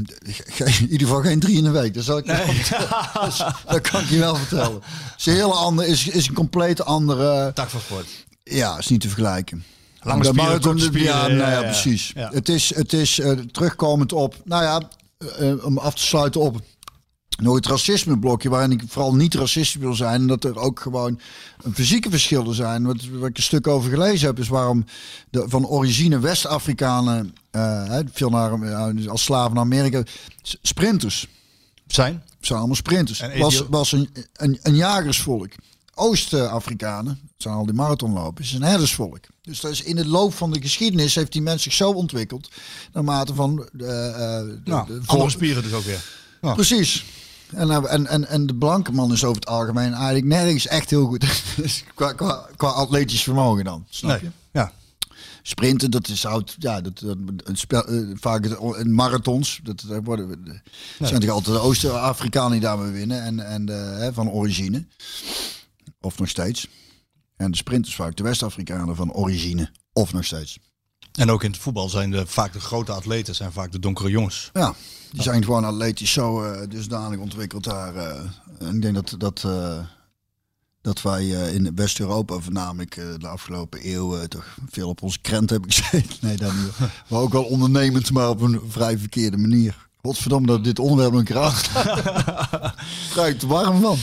E: in ieder geval geen drie in de week. Dat, zal ik dat kan ik je wel vertellen. Het is een hele andere, is, is een complete andere.
F: Tak van sport.
E: Ja, is niet te vergelijken.
F: Lange korte
E: ja,
F: spieren,
E: nou
F: ja,
E: precies.
F: Ja.
E: Het is, het is eh, terugkomend op, nou ja, eh, om af te sluiten op nog het racismeblokje, waarin ik vooral niet racistisch wil zijn. En dat er ook gewoon fysieke verschillen zijn. Wat, wat ik een stuk over gelezen heb, is waarom de, van origine West-Afrikanen, hè, veel naar, als slaven naar Amerika, sprinters.
F: Zijn?
E: zijn allemaal sprinters.
F: En
E: was, was een, een, een jagersvolk. Oost-Afrikanen, zijn al die marathonlopers, is een herdersvolk. Dus dat is in het loop van de geschiedenis heeft die mens zich zo ontwikkeld. Naarmate van. eh, de-
F: Nou,
E: de-
F: andere spieren dus ook weer.
E: Precies. En, eh, en, en, en de blanke man is over het algemeen eigenlijk nergens echt heel goed. Dus qua, qua, qua atletisch vermogen dan. Snap je?
F: Nee. Ja.
E: Sprinten, dat is oud. Ja, dat, dat, een spel, eh, vaak in marathons. Dat, dat worden, dat zijn toch altijd de Oost-Afrikanen die daarmee winnen. En, en de, van origine. Of nog steeds. En de sprinters vaak de West-Afrikanen van origine. Of nog steeds.
F: En ook in het voetbal zijn de, vaak de grote atleten zijn vaak de donkere jongens.
E: Ja, die zijn gewoon atletisch zo eh, dusdanig ontwikkeld daar. eh. ik denk dat, dat, eh, dat wij in West-Europa voornamelijk de afgelopen eeuw toch veel op onze krent hebben gezeten. Nee, dat niet. Maar ook wel ondernemend, maar op een vrij verkeerde manier. Godverdomme dat dit onderwerp een kracht. Er warm van.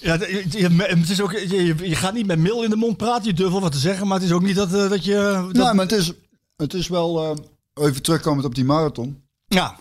F: Ja, je, je- het is ook, je, gaat niet met mil in de mond praten, je durft wel wat te zeggen, maar het is ook niet dat, eh, dat je... Dat,
E: Ja, maar het is, het is wel, eh, even terugkomend op die marathon.
F: ja.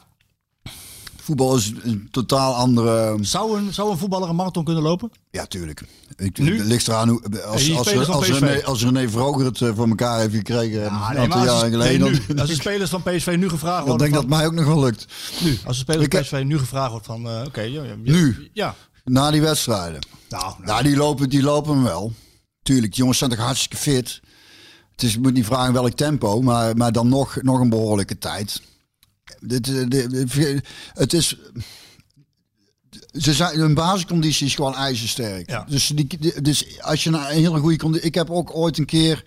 E: Voetbal is een totaal andere...
F: Zou, een, zou een voetballer een marathon kunnen lopen?
E: Ja, tuurlijk. Ik,
F: Nu?
E: Het ligt eraan hoe, als, als, als. René, als René Vroger het eh, voor elkaar heeft gekregen een
F: Ah, nee,
E: aantal jaren
F: de-
E: geleden.
F: nee,
E: dan,
F: nu, als de spelers van PSV nu gevraagd worden
E: denk ik
F: van,
E: dat mij ook nog wel lukt.
F: nu, als de spelers van PSV nu gevraagd wordt van, oké, ja, ja,
E: Nu?
F: Ja.
E: Na die wedstrijden.
F: Nou, nou,
E: Nou, die lopen, die lopen hem wel. Tuurlijk, die jongens zijn toch hartstikke fit. Het is, je moet niet vragen welk tempo, maar, maar dan nog, nog een behoorlijke tijd. Dit, eh, dit- dit- het is... Ze zijn, hun basisconditie is gewoon ijzersterk.
F: Ja.
E: Dus, die, dus als je naar een hele goede conditie... Ik heb ook ooit een keer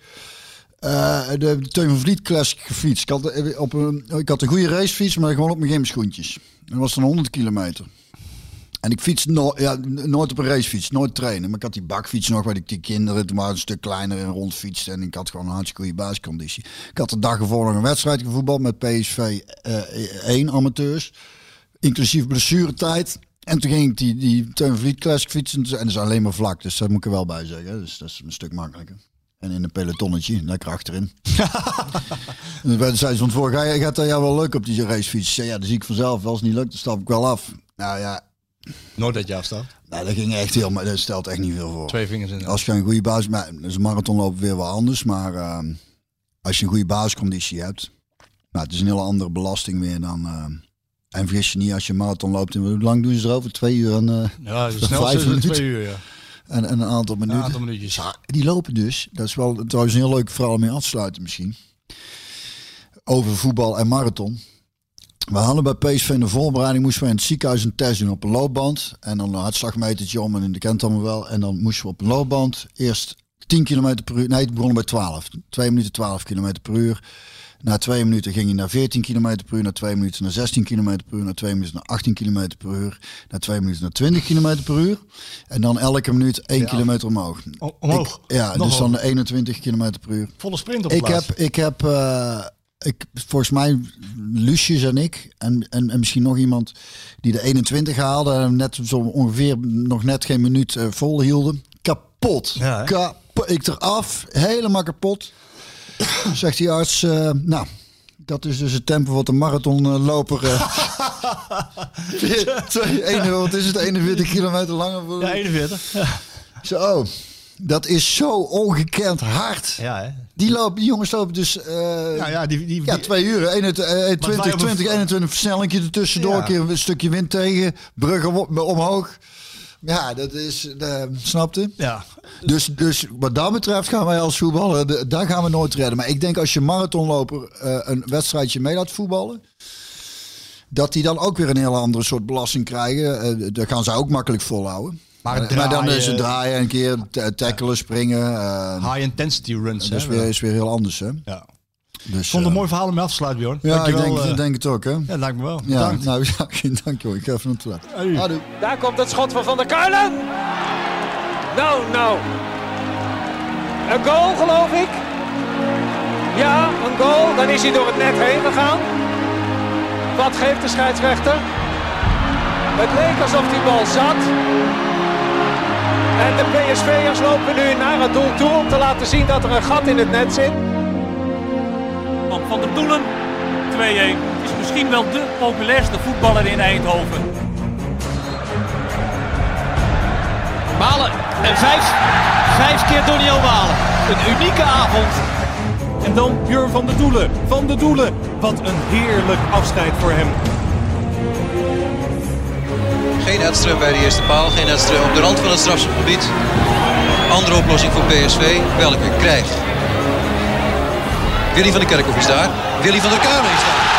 E: eh, de Teun van Vliet Classic gefietst. Ik had, eh, op een, ik had een goede racefiets, maar gewoon op mijn gymschoentjes. Dat was dan 100 kilometer. En ik fiets no ja, nooit op een racefiets, nooit trainen. Maar ik had die bakfiets nog, waar ik die kinderen toen waren een stuk kleiner en rondfietste. En ik had gewoon een hartstikke goede basisconditie. Ik had de dag ervoor nog een wedstrijd gevoetbald met PSV eh 1 amateurs. Inclusief blessuretijd. En toen ging ik die, die Teun Vliet Classic fietsen. En dat is alleen maar vlak, dus dat moet ik er wel bij zeggen. Dus dat is een stuk makkelijker. En in een pelotonnetje, lekker achterin. en dan zei ze van tevoren, ga je gaat dat jou wel leuk op die racefiets? Zei, ja, dat zie ik vanzelf. Als het niet lukt, dan stap ik wel af. Nou ja,
F: nooit dat je afstaat.
E: nou, dat ging echt heel, maar dat stelt echt niet veel voor.
F: Twee vingers in de
E: Als je een goede basis, maar dus een marathon lopen weer wel anders, maar ehm, als je een goede basisconditie hebt, nou, het is een hele andere belasting weer dan. ehm, en vergis je niet, als je een marathon loopt, hoe lang doen ze erover? Twee uur en, eh,
F: Ja, de
E: Vijf minuten.
F: twee uur, ja.
E: en, en een aantal
F: Een
E: minuten.
F: aantal minuutjes.
E: Ja, die lopen dus. Dat is wel trouwens een heel leuk verhaal om mee af te sluiten misschien. Over voetbal en marathon. We hadden bij PSV in de voorbereiding moesten we in het ziekenhuis een test doen op een loopband. En dan een hartslagmetertje om en de kent allemaal wel. En dan moesten we op een loopband eerst 10 km per uur. Nee, het begon bij 12. 2 minuten 12 km per uur. Na twee minuten ging je naar 14 km per uur. Na twee minuten naar 16 km per uur. Na twee minuten naar 18 km per uur. Na twee minuten naar 20 km per uur. En dan elke minuut 1 kilometer omhoog.
F: O- omhoog?
E: Ik- ja,
F: Nog
E: dus dan
F: hoger.
E: 21 km per uur.
F: Volle sprint op de
E: Ik
F: plaats.
E: heb, ik heb uh, ik, volgens mij Lucius en ik en, en, en misschien nog iemand die de 21 haalde en net zo ongeveer nog net geen minuut uh, vol hielden. Kapot.
F: Ja, hè?
E: Kapot. Ik eraf, helemaal kapot. Zegt die arts, uh, nou, dat is dus het tempo wat de marathonloper. Uh, wat is het? 41 kilometer langer. Voor...
F: Ja, 41. Ja,
E: Zo, dat is zo ongekend hard.
F: ja hè.
E: Die, lopen, die jongens lopen dus uh,
F: Ja, ja, die, die,
E: ja, twee uur. 21, 20,
F: wij op een-
E: 20, 21 versnelling ertussendoor.
F: Ja.
E: Een keer een stukje wind tegen. Bruggen omhoog. Ja, dat is, uh, snapte?
F: Ja.
E: Dus, dus wat dat betreft gaan wij als voetballer, daar gaan we nooit redden. Maar ik denk als je marathonloper eh, een wedstrijdje mee laat voetballen, dat die dan ook weer een hele andere soort belasting krijgen. Eh, dat gaan ze ook makkelijk volhouden.
F: Maar
E: Maar,
F: het
E: maar dan
F: draaien-
E: is het draaien een keer ta- tackelen, springen. eh,
F: High intensity runs.
E: dat is
F: hè?
E: weer, is weer heel anders, hè?
F: Ja.
E: Dus,
F: Ik vond het een
E: eh,
F: mooi verhaal om mee af te sluiten, Bjorn.
E: Ja, ik denk,
F: eh,
E: denk het ook, hè?
F: Ja, lijkt me wel.
E: Ja,
F: Bedankt.
E: nou, ja, geen dank joh. Ik ga even naar het toilet.
G: Daar komt het schot van Van der Kuilen. Nou, nou. Een goal, geloof ik. Ja, een goal. Dan is hij door het net heen gegaan. Wat geeft de scheidsrechter? Het leek alsof die bal zat. En de PSV'ers lopen nu naar het doel toe om te laten zien dat er een gat in het net zit.
H: Van Van der Doelen 2-1. Het is misschien wel de populairste voetballer in Eindhoven.
A: Malen en vijf. Vijf keer Doniel Malen. Een unieke avond.
B: En dan Jur van de Doelen. Van de Doelen. Wat een heerlijk afscheid voor hem.
C: Geen Edström bij de eerste paal, geen Edström op de rand van het strafschopgebied. Andere oplossing voor PSV, welke krijgt? Willy van der Kerkhoff is daar. Willy van der Kuilen is daar.